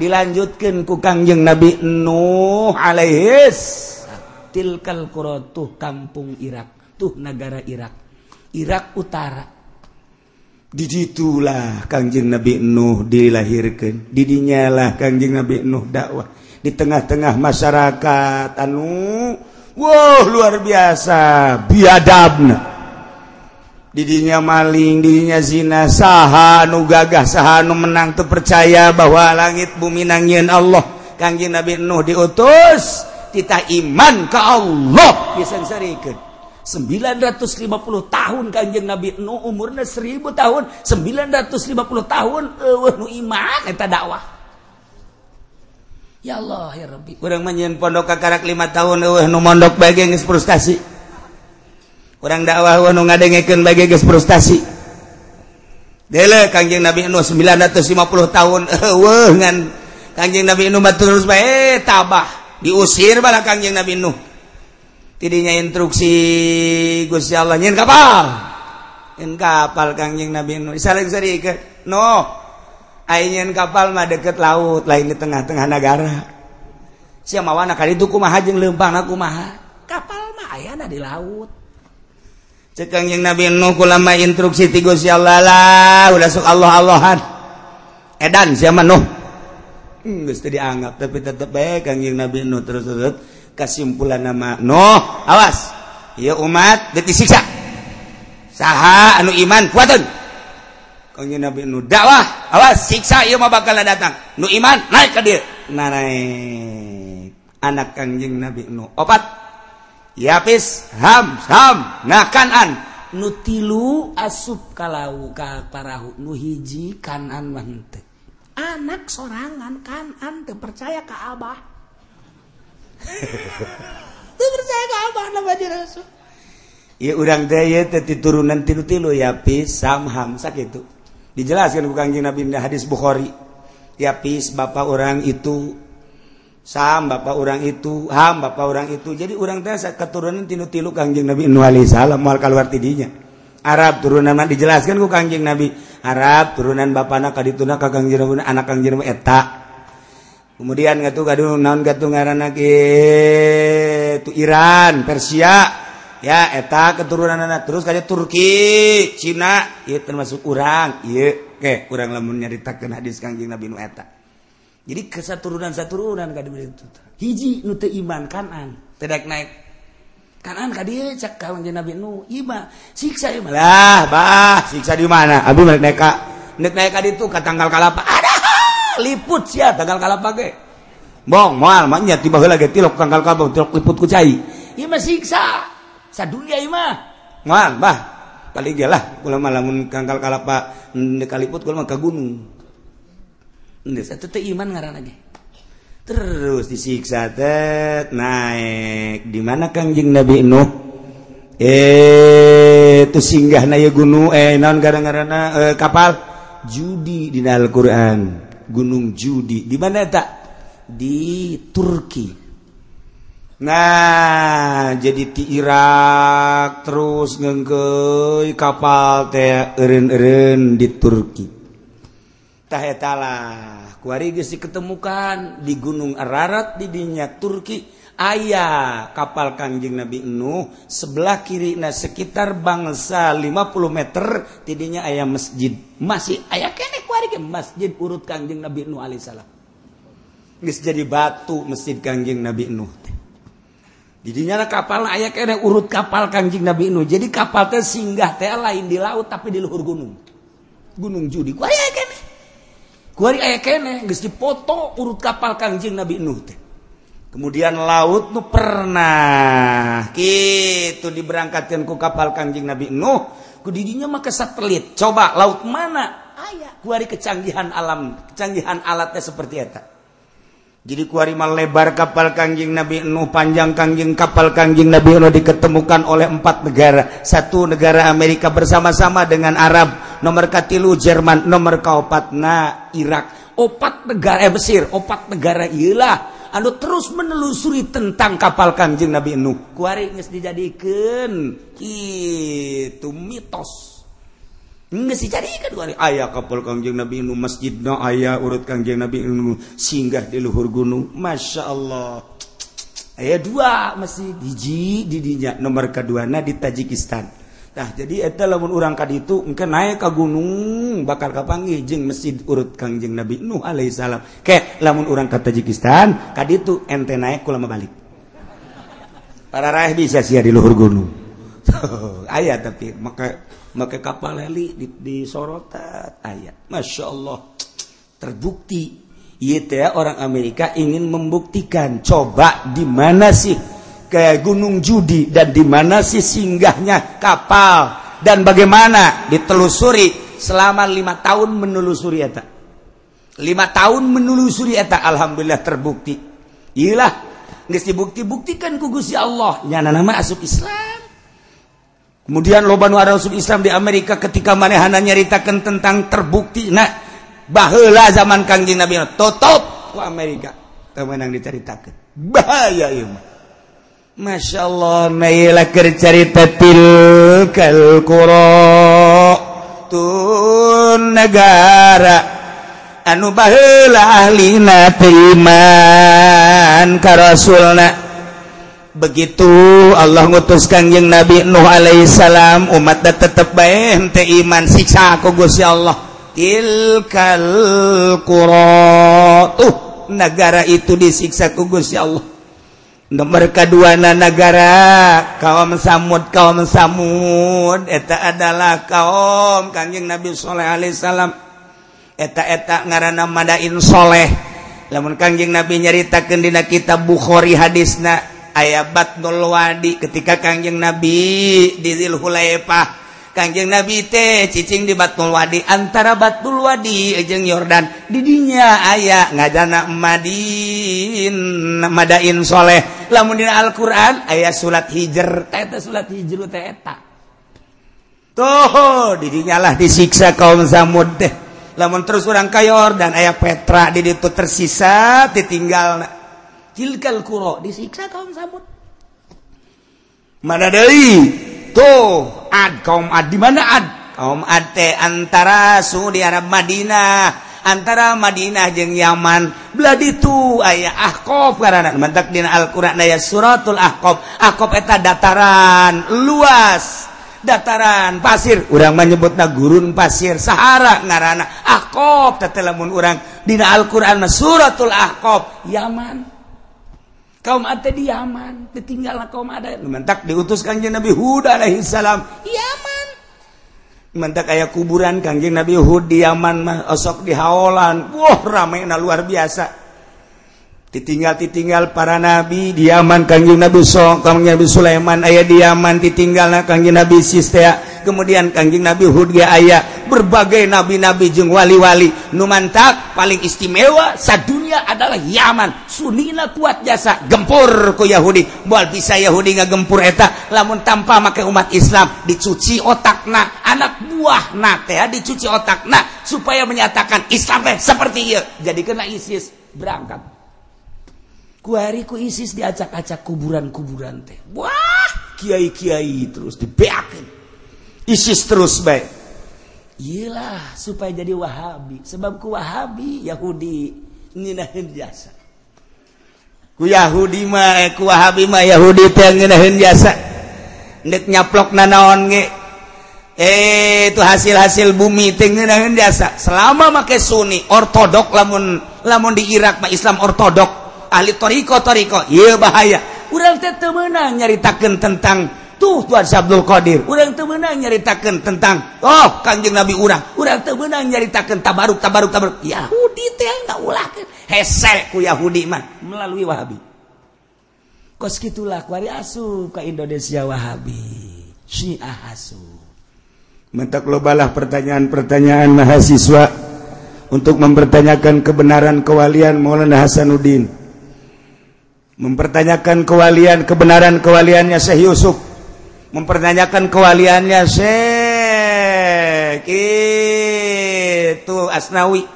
dilanjutkan ku Kangjeng Nabi Nuh alaihis tilkal qura tuh kampung Irak tuh negara Irak Irak Utara. Dijitulah Kangjeng Nabi Nuh dilahirkan didinyalah Kangjeng Nabi Nuh dakwah. Di tengah-tengah masyarakat anu wow luar biasa biadabna. didinya maling dirinya zina saha nu gagah saha nu menang tuh percaya bahwa langit bumi nangian Allah. Kangjeng Nabi Nuh diutus kita iman ke Allah. Bisa serikeun 950 tahun kangjeng Nabi Nuh umurnya 1000 tahun. 950 tahun eueuh nu iman eta dakwah. Ya Allah ya Rabbi. Kurang menyen pondok kakarak 5 tahun eueuh nu mondok bae geus frustasi orang dakwah nu ngadengekeun bagi geus frustasi. Dele kanjeng Nabi anu 950 tahun eueuh ngan kanjeng Nabi nu terus bae tabah. Diusir bala kanjeng Nabi nu tidinya instruksi Gusti Allah nyen kapal. Nyen kapal kanjeng Nabi anu saling sadikeun no nyen kapal mah deket laut lain di tengah-tengah negara siapa mawana kali itu kumaha jeung aku kumaha? Kapal mah ayana di laut. cekang yang Nabi Nuh kulama instruksi tigo si Allah. Lah udah sok Allah Allahan edan siapa Nuh. Nggak hmm, dianggap tapi tetap baik kangjing Nabi Nuh. Terus terus kesimpulan nama Nuh. Awas. Ya umat detik siksa saha anu iman kuatun. Kangjing Nabi Nuh dakwah. Awas siksa ya mah bakal datang. Nu iman naik ke dia naik. Anak kangjing Nabi Nuh opat. yapis ham ham ngakanaan nu tilu asup kalau ka parahu nu hiji kanan mah henteu anak sorangan kanan teu percaya ka abah. Teu percaya ka abah nama di rasul. Ya urang daya teti turunan tilu-tilu yapis sam ham sakitu dijelaskan ku kangjeng Nabi hadis Bukhari. Yapis bapak orang itu Sam Bapak orang itu ham Bapak orang itu. Jadi orang desa keturunan tilu-tilu Kangjeng Nabi nuh alaihi salam mal keluar tidinya. Arab turunan mah dijelaskan ku Kangjeng Nabi. Arab turunan bapana kadituna ka Kangjeng Nabi anak Kangjeng Nabi eta. Kemudian ngatu gaduh naon gatu ngaranna kitu Iran Persia. Ya eta keturunan anak terus kayak Turki Cina. Ya termasuk urang. Iya oke kurang lamun nyaritakeun hadis Kangjeng Nabi nu eta. jadi kesa turunan satu turunan hiji nu iman kanan. Tidak naik kanan ka dia cek kawan nabi nu iba siksa iba lah bah siksa di mana? Abi naik naik naik naik ka itu ke tanggal kalapa. Ada liput sia tanggal kalapa ge. Bong moal maknya tiba heula ge tilok tanggal kalapa tilok liput ku cai. Ieu siksa. Sadunya ieu mah moal bah. Kali ge lah kula mah lamun tanggal kalapa kaliput kula mah ka gunung. iman ngaran aja terus disiksa tet. Naik. Di mana Kangjeng Nabi Nuh? Eh itu singgah na gunung. Eh naon gara-garana? Eh, kapal? Judi di Al-Qur'an gunung judi. Di mana tak? Di Turki. Nah jadi ti Irak terus ngengke kapal teh eren-eren di Turki. talah diketemukan di Gunung Ararat didinya Turki. Ayaah kapal Kanjeng Nabi Nuh sebelah kiri nah sekitar bangsa 50 meter tidinya ayam masjid. Masih aya masjid urut Kanjeng Nabi Nuh Alaihissalam jadi batu masjid Kanjeng Nabi Nuh. Didinya kapal aya urut kapal Kanjeng Nabi Nuh. Jadi kapal teh singgah teh lain di laut tapi di luhur gunung. Gunung judi ayah, foto urut kapal Kanjing Nabi Nu kemudian laut tuh pernah. Gitu diberangkatkanku kapal Kanjing Nabi Nuh. Didinya maka satelit. Coba laut mana? Aya. Kecanggihan alam kecanggihan alatnya seperti itu jadi kuarimal lebar kapal Kangjing Nabi Nuh panjang Kangjing kapal Kangjing Nabi Nuh diketemukan oleh empat negara. Satu negara Amerika bersama-sama dengan Arab nomor katilu Jerman nomor kaopatna Irak. Opat negara eh, Mesir. Opat negara ialah anu terus menelusuri tentang kapal kanjeng Nabi Nuh. Kuari nges dijadikan itu mitos. Nges dijadikan kuari. Ayah kapal kanjeng Nabi Nuh masjidna ayah urut kanjeng Nabi Nuh. Singgah di luhur gunung. Masya Allah. Ayah dua masih hiji didinya nomor kedua na di Tajikistan. Nah jadi eta lamun urang ka ditu engke naik ka gunung bakal kapanggih jeung masjid urut Kangjeng Nabi Nuh alaihi salam. Ke lamun urang ka Tajikistan ka ditu ente naik kulama balik. Para raih bisa sia di luhur gunung. Aya tapi maka maka kapal heli di, disorotat ayat. Masya Allah terbukti. ieu teh orang Amerika ingin membuktikan coba di mana sih ke Gunung Judi dan di mana sih singgahnya kapal dan bagaimana ditelusuri selama lima tahun menelusuri eta. Lima tahun menelusuri eta alhamdulillah terbukti. Iyalah nggak dibukti buktikan kugusi Allah. Nyana nama asuk Islam. Kemudian loban Rasul Islam di Amerika ketika manehana nyaritakan tentang terbukti nah bahula zaman kangjeng Nabi tutup ku Amerika. Temenang diceritakan bahaya ieu Masya Allah naila tilkal kalkuro tun negara anu baheula ahlina iman ka rasulna. Begitu Allah ngutus kangjeng Nabi Nuh alaihissalam salam umatna tetep bae henteu iman siksa ku Gusti Allah. Tilkal qura tuh negara itu disiksa ku Gusti Allah. nomor keduana negara kaum samud kaum samud. Eta adalah kaum kanjeng Nabi soleh alaihissalam eta-eta ngaranna madain soleh. Lamun kanjeng Nabi nyaritakeun dina kitab Bukhari hadisna aya batnul wadi. Ketika kangjeng Nabi di Zulhulaifah Kangjeng Nabi teh cicing di Batnul Wadi antara Batul Wadi jeung Yordan. Didinya aya ngajana Madin Madain soleh. Lamun dina Al-Qur'an aya surat Hijr. Eta surat Hijr teh eta. Tuh didinya lah disiksa kaum Samud teh. Lamun terus orang kayor dan ayah Petra di itu tersisa ditinggal tilkal kuro disiksa kaum samud mana dari tuh ad kaum ad di mana ad? Kaum ad teh antara Saudi Arab Madinah. Antara Madinah jeung Yaman. Beladi itu ayah ahqaf karena mentak dina Al-Qur'an aya suratul ahqaf. Ahqaf eta dataran luas. Dataran pasir. Urang menyebutna gurun pasir Sahara ngarana ahqaf. Teh lamun urang dina Al-Qur'an suratul ahqaf. Yaman. kaum ada di Yaman ditinggal kaum ada mentak diutus kanjeng Nabi Hud alaihissalam. Yaman mentak kayak kuburan kanjeng Nabi Hud di Yaman mah osok di haolan wah ramai na luar biasa. Ditinggal ditinggal para nabi di Yaman kanjeng Nabi So kanjeng Nabi Sulaiman ayah di Yaman ditinggal kanjeng Nabi Sistea. Kemudian kanjeng Nabi Hud ya ayah berbagai nabi-nabi jeng wali-wali. Numantak paling istimewa sadunya adalah Yaman. Sunina kuat jasa gempur ku Yahudi. Buat bisa Yahudi nggak gempur eta lamun tanpa make umat Islam dicuci otakna anak buah nate ya dicuci otakna supaya menyatakan Islam teh seperti iya jadi kena ISIS berangkat kuariku ISIS diacak-acak kuburan-kuburan teh. Wah, kiai-kiai terus dibeakin. ISIS terus baik. Iyalah supaya jadi Wahabi. Sebab ku Wahabi Yahudi nginahin jasa. Ku Yahudi mah eh, ku Wahabi mah Yahudi teh nginahin jasa. Nek nyaplok nanaon ge. Eh itu hasil-hasil bumi teh nginahin jasa. Selama make Sunni ortodok lamun lamun di Irak mah Islam ortodok ahli toriko toriko. Bahaya. Urang teh teu meunang nyaritakan tentang tuh Tuhan Abdul Qadir. Urang teu meunang nyaritakeun tentang oh kanjeng Nabi urang. Urang teu meunang nyaritakeun tabaruk tabaruk tabaruk. Yahudi teh enggak ulah hese ku Yahudi mah melalui Wahabi. Kos gitulah kuari asup ke Indonesia Wahabi. Syiah asup mentak lobalah pertanyaan-pertanyaan mahasiswa untuk mempertanyakan kebenaran kewalian Maulana Hasanuddin. mempertanyakan kewalian kebenaran kewaliannya Syekh Yusuf. Mempertanyakan kewaliannya Syekh itu Asnawi.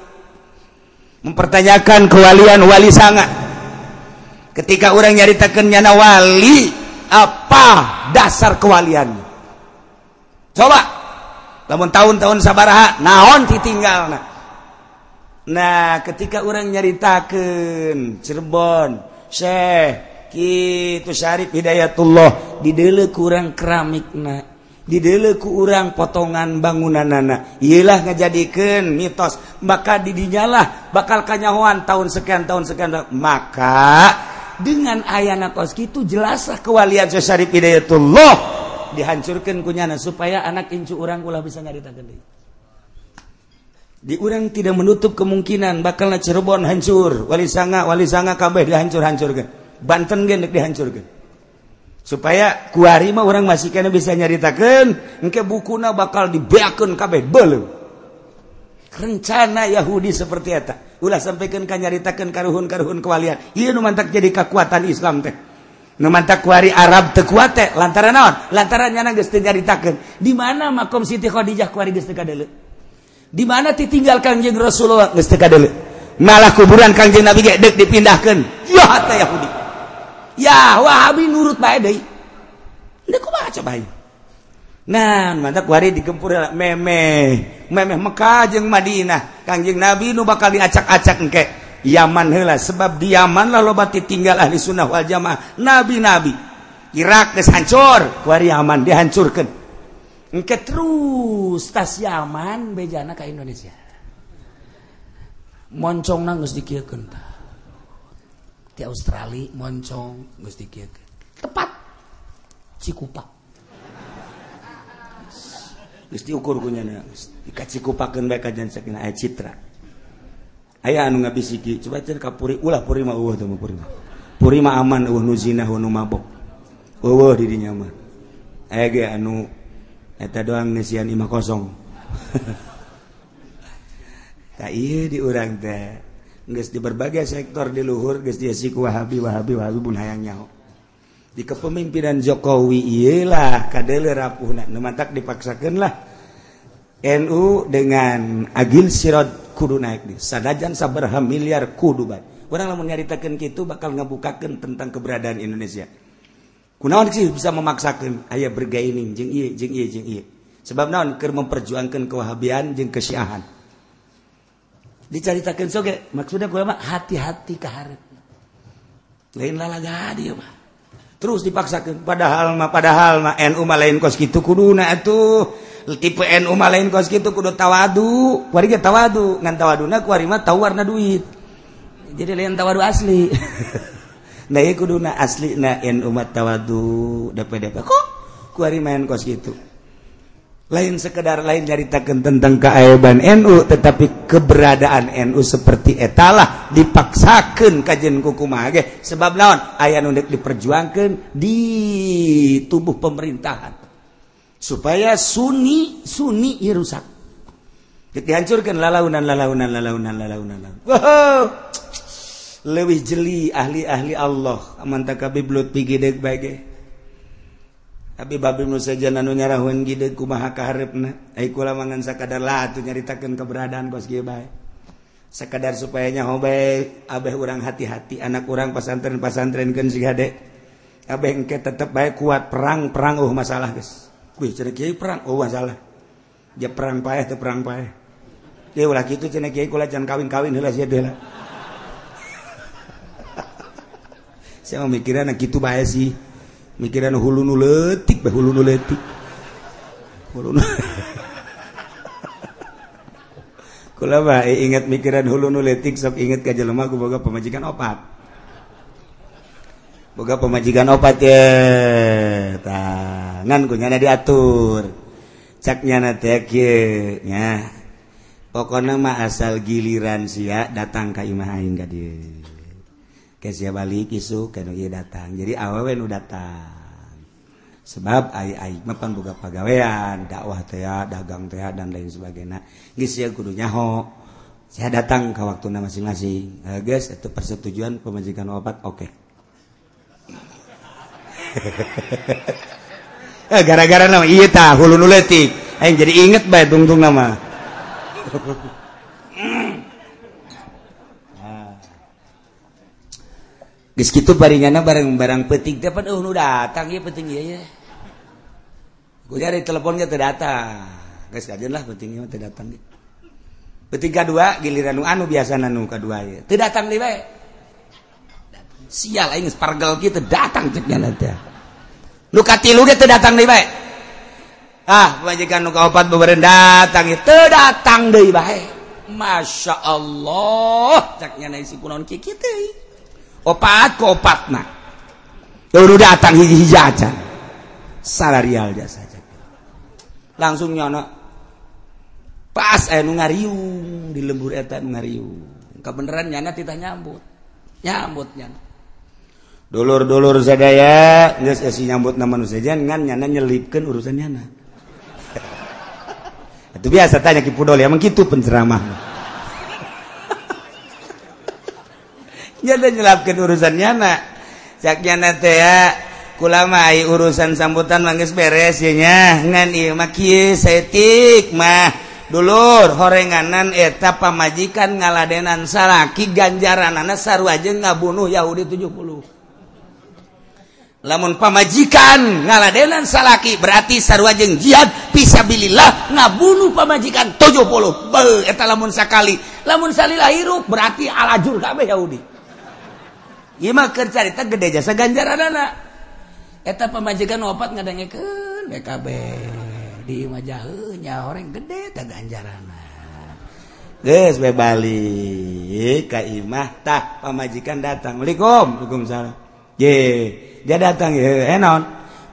Mempertanyakan kewalian wali sanga ketika orang nyaritakan nyana wali apa dasar kewalian? Coba. Lamun tahun-tahun sabaraha naon ditinggal nah, nah ketika orang nyaritakan Cirebon Syekh Kitu Syarif Hidayatullah. Didele kurang keramikna didele ku urang potongan bangunanana. Ialah ngajadikeun mitos maka didinyalah bakal kanyahoan tahun sekian tahun sekian maka dengan ayana kos kitu jelasah kewalian Syekh Syarif Hidayatullah. Dihancurkan kunyana supaya anak incu orang ulah bisa ngaritakeun deui. diurang tidak menutup kemungkinan bakallah Cirebon hancur. Wali sanga Wali sanga kabeh dihancur-hancur Banten gendek dihancurkan supaya kuari mah orang masih kena bisa nyaritakan engke bukuna bakal dibeakan kabeh belum rencana Yahudi seperti eta. Ulah sampaikan kan nyaritakan karuhun karuhun kewalian. Iya nu mantak jadi kekuatan Islam teh. Nu mantak kuari Arab teu kuat teh lantaran naon? Lantaran nyana geus teu nyaritakeun. Di mana makom Siti Khadijah kuari geus teu kadeuleu di mana ditinggal Kangjeng Rasulullah? Geus teu malah kuburan Kangjeng Nabi ge deuk dipindahkeun. Yah teh Yahudi. Ya Wahabi nurut bae deui. Ini kumaha baca ieu nah mantap wari digempur memeh. Memeh Mekah jeung Madinah. Kangjeng Nabi nu bakal diacak-acak engke. Yaman heula sebab di Yaman lah loba ditinggal ahli sunnah wal jamaah. Nabi-nabi. Irak geus hancur. Wari Yaman dihancurkeun. Engke terus tas Yaman bejana ke Indonesia. Moncong nang geus dikieukeun Di Australia moncong geus dikieukeun. Tepat Cikupa. Geus diukur ku nya cikupakeun bae ka jansekna aya citra. Aya anu ngabisiki, coba cenah kapuri ulah puri mah eueuh teh puri mah. Puri mah aman eueuh nu zina eueuh nu mabok. Eueuh di dinya mah. Aya ge anu Eta doang ngesian imah kosong. tak iya di urang teh. Geus di berbagai sektor di luhur geus dia siku Wahabi Wahabi Wahabi pun hayang nyaho. Di kepemimpinan Jokowi iyalah kadele rapuh nu mantak dipaksakeun lah. NU dengan Agil Sirot kudu naik nih. Sadajan sabaraha miliar kudu bat. Orang lamun nyaritakeun kitu bakal ngabukakeun tentang keberadaan Indonesia. kunaon sih bisa memaksakan? Ayah bergaining jeng iya jeng iya jeng iya sebab naon? Ker memperjuangkan kewahabian jeng kesyiahan. Diceritakan soge maksudnya gue mah hati-hati keharet lain lalaga dia mah terus dipaksakan padahal mah padahal mah NU mah lain kos gitu kuduna atuh. Tipe NU mah lain kos gitu kudu tawadu. Kuari ge tawadu. Ngan tawaduna kuari mah tawar duit. Jadi lain tawadu asli. kuduna asli nain umat tawadu DPDP kok? Kuari main kos gitu. Lain sekedar lain nyaritakan tentang keaiban NU tetapi keberadaan NU seperti etalah dipaksakan kajian kukumaha ge. Sebab naon? Aya nundek diperjuangkan di tubuh pemerintahan. Supaya Sunni Sunni irusak dihancurkan lalaunan lalaunan lalaunan lalaunan lalaunan. Wow lebih jeli ahli-ahli Allah. Amantakabiblut pigidek bage tapi babi saja nanu nyarahun gide kumaha kaharepna ai kula mangan sakadar lah atuh nyaritakeun keberadaan kos kieu bae. Sakadar supaya nyaho bae abeh urang hati-hati anak urang pasantren-pasantrenkeun si gade. Abeh engke tetep bae kuat perang-perang oh masalah geus. Kuy cenah kiai perang oh masalah. Dia perang paeh teu perang paeh. Ieu ulah kitu cenah kiai kula can kawin-kawin heula sia deula saya mau mikiran gitu bae sih mikiran hulu nuletik bah hulu nuletik hulu Kula bah ingat mikiran hulu nuletik sok ingat ka jelema ku boga pemajikan opat. Boga pemajikan opat ya. Tangan ku nyana diatur. Cak nyana teh nya. Pokoknya mah asal giliran sia datang ka imah aing ka balik isu datang. Jadi awew datang. Sebab mepan buka pagawean dakwah tea dagang tea dan lain sebagainya. Kudunyaho saya datang ke waktu masing-masing. Guys itu persetujuan pemajikan obat oke. Okay. Eh, gara-gara nama iya tahu hulu nuletik eh jadi inget baik tungtung nama. Geus kitu baringana barang-barang penting teh oh nu datang ya penting ya. Gue cari telepon teu datang. Geus kajian lah pentingnya teu datang. Penting kedua giliran nu anu biasa nu kedua ya. Teu datang. Sial aing spargel kieu teu datang cek nya teh. Nu katilu ge teu datang deui. Ah, majikan nu kaopat beberapa datang ya teu datang deui bae. Masya Allah cek nya si kunaon kieu kieu opat ke opat nak. Udah datang hiji aja. Salarial saja. Langsung nyono pas eh nu ngariung di lembur eta nu ngariung. Kebenaran nyana kita nyambut. Nyambut nyana. Dulur-dulur sadaya geus esi nyambut nama nu saja ngan nyana nyelipkeun urusan nyana. Itu biasa tanya ki pudol ya emang kitu penceramah nyelapkan urusannya kulama urusan sambutan manggis beresnya ngantik mah dulur horenganan eta pamajikan ngaladenan salaki ganjaran anak saru aja ngabunuh Yahudi 70 lamun pamajikan ngaladenan salaki berarti sarwajeng jihad pisabilillah ngabunuh pamajikan 70 Be, eta lamun sakali. Lamun salila hirup berarti alajur kabeh Yahudi. Imaker carita gede jasa ganjar anak. Eta pemajikan opat ngadengkeun BKB. Di majahnya orang gede ta ganjaran. Geus we balik ka imah tah pamajikan datang. Assalamualaikum, Waalaikumsalam. Ye, dia datang ye, enon.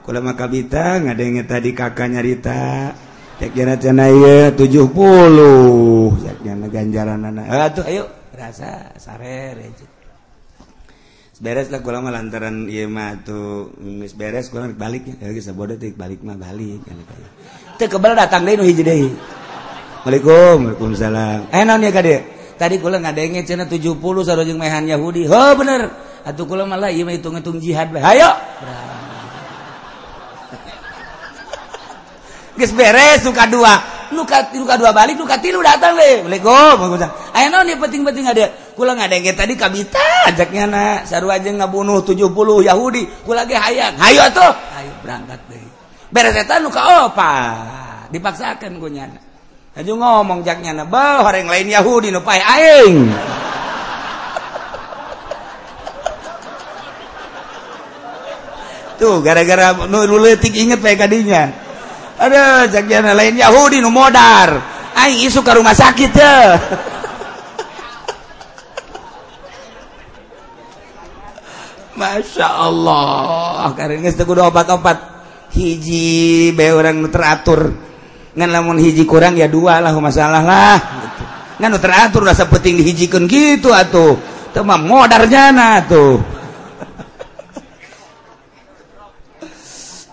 Kula makabita ngadenge tadi kakak nyarita. Cek jana cana ye 70. Cek jana ganjaran anak. Atuh ayo rasa sare rejek. beres lah kurang lantaran iya mah tuh mis beres kurang balik ya. Kita bodoh tuh balik mah balik ya, kan itu itu kebal datang deh hiji jadi assalamualaikum waalaikumsalam. Eh, Enak ya kade tadi kula ngadenge cina tujuh puluh satu jeng mehan yahudi. Ho bener. Atau kula malah iya mah hitung hitung jihad be hayo! Gis beres suka dua, luka luka dua balik, luka tiru datang deh. Waalaikumsalam. Ayo nih ya, penting-penting ada. pulang ada tadi kabita ajaknya na. Saru aja ngabunuh 70 Yahudi. Pulang lagi hayang. Hayo tuh ayo berangkat deh beresetan luka opa. Dipaksakan gue nyana aja ngomong jaknya na bah orang lain Yahudi nupai aing. Tuh gara-gara nu letik inget kayak kadinya. Ada jaknya lain Yahudi nu modar. Aing isu ke rumah sakit tuh Masya Allah. Obat-obat hiji be orang teratur. Ngan lamun hiji kurang ya dua lah masalah lah. Gitu. ngan teratur rasa penting dihijikan gitu atuh. Teman modar jana tuh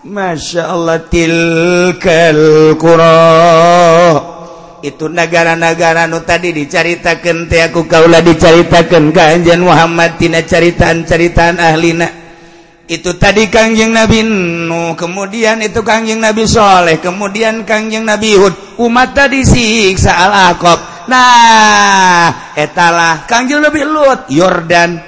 Masya Allah tilkal qura. itu negara-negara nu tadi dicaritakan ti aku kaulah dicaritakan keanjan Muhammad tina caritaan-caritaan ahlina. Itu tadi Kangjeng Nabi Nuh kemudian itu Kangjeng Nabi Soleh kemudian Kangjeng Nabi Hud. Umat tadi siksa al-Aqab. Nah etalah Kangjeng Nabi Lut Yordan.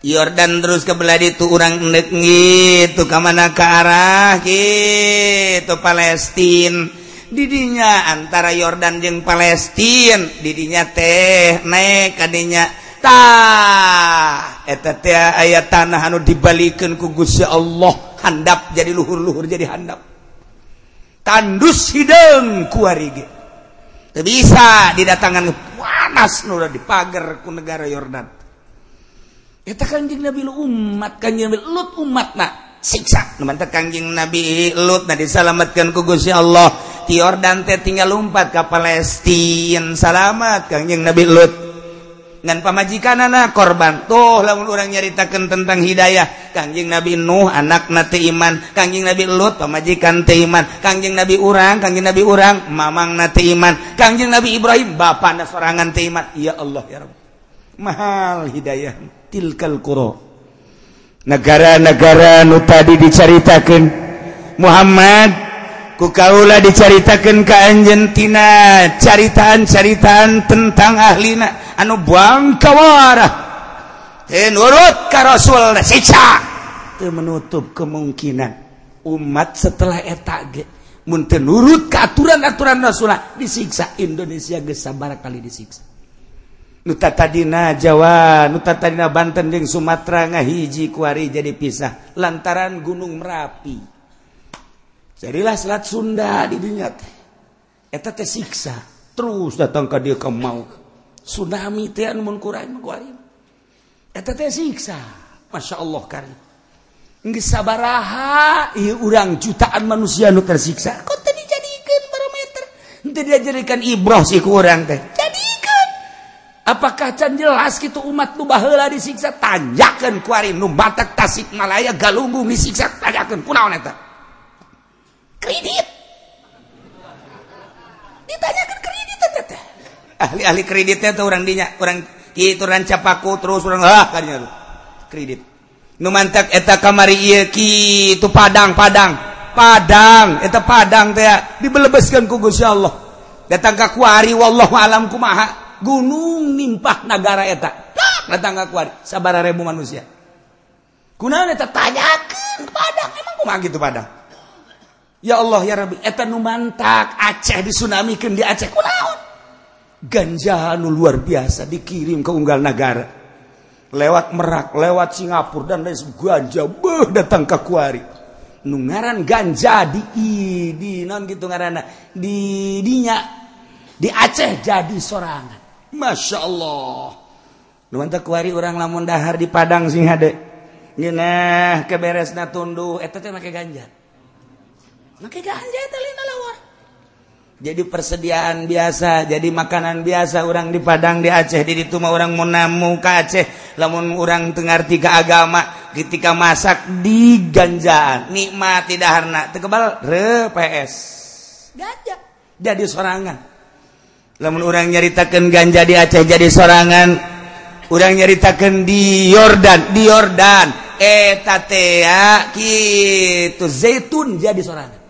Yordan terus ke belah itu orang nek gitu ke mana ke arah? Gitu Palestina didinya antara Yordan jeung Palestina didinya teh naik kanya tah aya tanah anu dibalikeun ku Gusti Allah handap jadi luhur-luhur jadi handap. Tandus hidung kuarige bisa didatangan panas nu di pagar ku negara Yordan. Eta kanjing Nabi umat kanjing Nabi Lut umat nak siksa. Kanjing Nabi Lut nah disalamatkan ku gusti Allah. Tior teh tinggal lumpat ke Palestina. Salamat Kanjing Nabi Lut. Dan pamajikan anak korban. Tuh lamun orang nyaritakan tentang hidayah. Kanjing Nabi Nuh anak nate iman. Kanjing Nabi Lut pamajikan teh iman. Kanjing Nabi urang kangjing Nabi urang mamang nate iman. Kanjing Nabi Ibrahim bapak sorangan teh iman. Ya Allah ya Rabb. Mahal hidayah. Tilkal qura. negara-negara nu tadi diceritakan Muhammad kukaula diceritakan ke Argentina caritaan-caritaan tentang ahlina. Anu buang kawarah nurut ka Rasul siksa itu menutup kemungkinan umat setelah etak ge mun nurut ke aturan-aturan Rasulullah disiksa. Indonesia geus kali disiksa. Nutatadina Jawa Nutatadina Banten jeung Sumatera ngahiji kuari jadi pisah lantaran Gunung Merapi. Jadilah selat Sunda di didinya eta teh siksa. Terus datang ke dia ke mau. Tsunami teh anu mun kurang kuari eta teh siksa. Masya Allah karim. Nggak sabaraha ieu urang jutaan manusia nu tersiksa. Kok tadi jadikan parameter teu dijadikan ibroh sih ku urang teh. Apakah can jelas gitu umat nu baheula disiksa tanjakeun ku ari nu batak Tasikmalaya galunggung disiksa tanjakeun kunaon eta? Kredit. Ditanyakan kredit eta teh. Ahli-ahli kreditnya tuh orang dinya, orang kitu orang capaku terus orang lah kadinya tuh. Kredit. Nu mantak eta kamari ieu kitu Padang, Padang. Padang, eta Padang teh dibelebeskeun ku Gusti Allah. Datang ka kuari wallahu alam kumaha. gunung nimpah negara eta. Datang kuari. Sabar ribu manusia. Kunaon eta tanyakan padang. Emang kumaha gitu padang? Ya Allah ya Rabbi eta nu mantak. Aceh disunamikeun di Aceh. Kunaon? Ganja nu luar biasa dikirim ke unggal negara lewat Merak lewat Singapura dan lain ganja beuh datang ke Kuari. Nu ngaran ganja di di non gitu ngaranna. Di dinya. Di Aceh jadi sorangan. Masya Allah luari orang lamun dahar di Padang sing keberes na tunduh ganja jadi persediaan biasa jadi makanan biasa orang di Padang di Aceh. Di itu mah orang mau ke Aceh. Lamun orang Tengar tiga agama ketika masak di ganjaan nikmati daharna. Tekebal re PS ganja jadi sorangan. namun orang nyaritakan ganja di Aceh jadi sorangan orang nyaritakan di Yordan di Yordan. Eh, Etatea gitu. Zaitun jadi sorangan.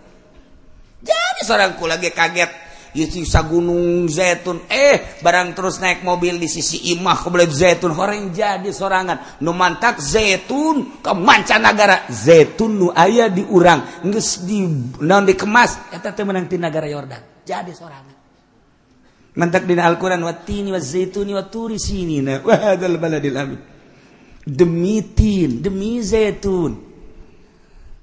Jadi seorangku lagi kaget. Yusa gunung zaitun. Eh barang terus naik mobil di sisi imah boleh zaitun. Orang jadi sorangan. Nu mantak zaitun ke mancanagara. Zaitun nu ayah diurang nges di non dikemas? Eta teh menang ti negara Yordan. Jadi sorangan. Mantak di Al-Quran watini wazaituni waturi sinina wahadal baladil amin. Demi tin, demi zaitun.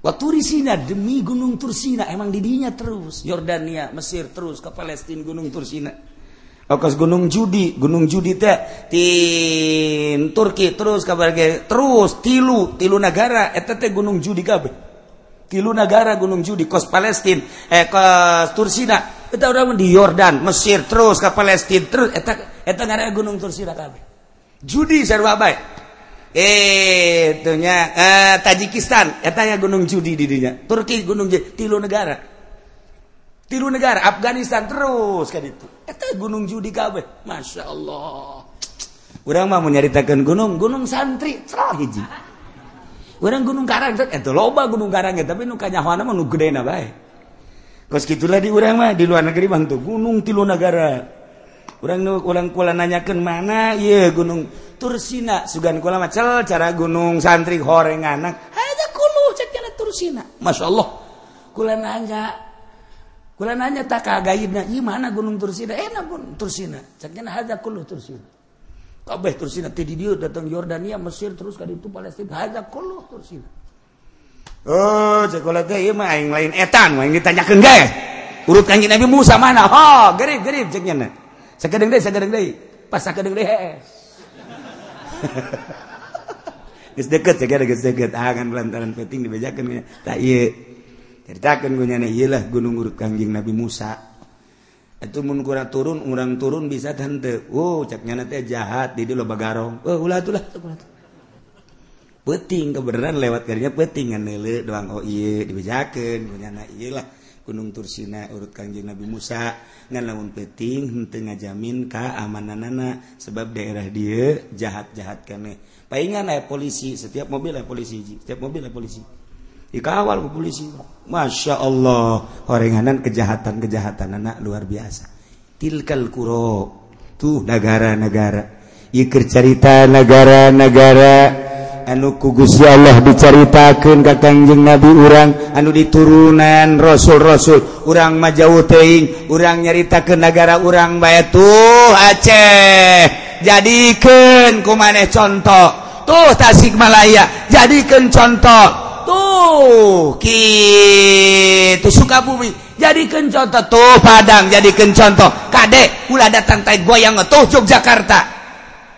Waturi sina, demi gunung Tursina. Emang didinya terus. Yordania, Mesir terus ke Palestina gunung Tursina. Okas gunung judi, gunung judi teh tin Turki terus kabar terus tilu tilu negara eta teh gunung judi kabeh. Tilu negara gunung judi kos Palestina eh kos Tursina eta orang di Yordan Mesir terus ke Palestine terus eta eta ngara Gunung Tursina kabeh. Judi sarwa baik ehnya eh, Tajikistan tanya gunung judi didinya Turki gunung tilu negara. Tilu negara Afghanistan terus kan itu gunung judi kabeh. Masya Allah. Udah mau menyaritakan gunung gunung santri hiji. Orang gunung karang itu loba gunung karang tapi nu kanyahoana mah nu gedena bae. kos gitulah di urang mah di luar negeri Bantu gunung tilu negara. Orang ulangkula nanyakan mana? Ieu gunung Tursina. Sugan kulama cel cara gunung santri horeng anak ada kulu ceknya Tursina. Masya Allah kula nanya. Kula nanya tak kagaibna. Iya mana gunung Tursina? Enak pun Tursina. Ceknya ada kulu Tursina. Kabeh Tursina tadi dia datang Yordania Mesir terus kali itu Palestina. Ada kulu Tursina. Oh, main lain etan main ditanyakan ge. Urut kanjeng Nabi Musa mana? Oh, gerib gerib cek nyana. Sakedeung deui, sakedeung deui. Pas sakedeung deui hees. Geus deket cek ada geus deket. Ah kan lantaran penting dibejakeun nya. Tah ieu. Ceritakeun gue nyana ieu lah gunung urut kanjeng Nabi Musa. Itu mun kurang turun, urang turun bisa tante. Oh, cek nanti teh jahat di dieu loba garong. Oh, ulah tuh lah. peting kebenaran lewat karinya peting kan nele. Doang oh iya dibejakan punya na iyalah. Gunung tursina urut kanjeng Nabi Musa. Ngan lamun peting henteu ngajamin ka amananana. Sebab daerah dia jahat-jahat kene. Paingan aya polisi setiap mobil aya polisi setiap mobil aya polisi. Dikawal ku polisi. Masya Allah horenganan kejahatan-kejahatan anak luar biasa. Tilkal kuro tuh negara-negara Iker cerita negara-negara anu kugusya Allah diceritakan kakangjeng nabi urang anu diturunan rasul-rasul urang majauh teing urang nyarita ke negara urang bay tuh Aceh jadikan ku maneh contoh tuh Tasikmalaya jadikan contoh tuh gitu Sukabumi jadikan contoh tuh Padang jadikan contoh kadek ulah datang tai goyang tuh Yogyakarta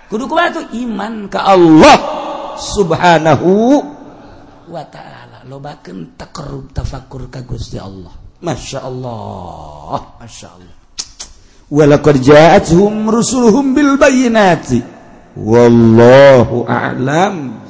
kudu kumaha tuh iman ke Allah subhanahu wa ta'ala. Lobakeun takarrub tafakur ka Gusti Allah. Masya Allah. Masya Allah. Walaqad ja'atuhum rusuluhum bil bayyinati. Wallahu a'lam.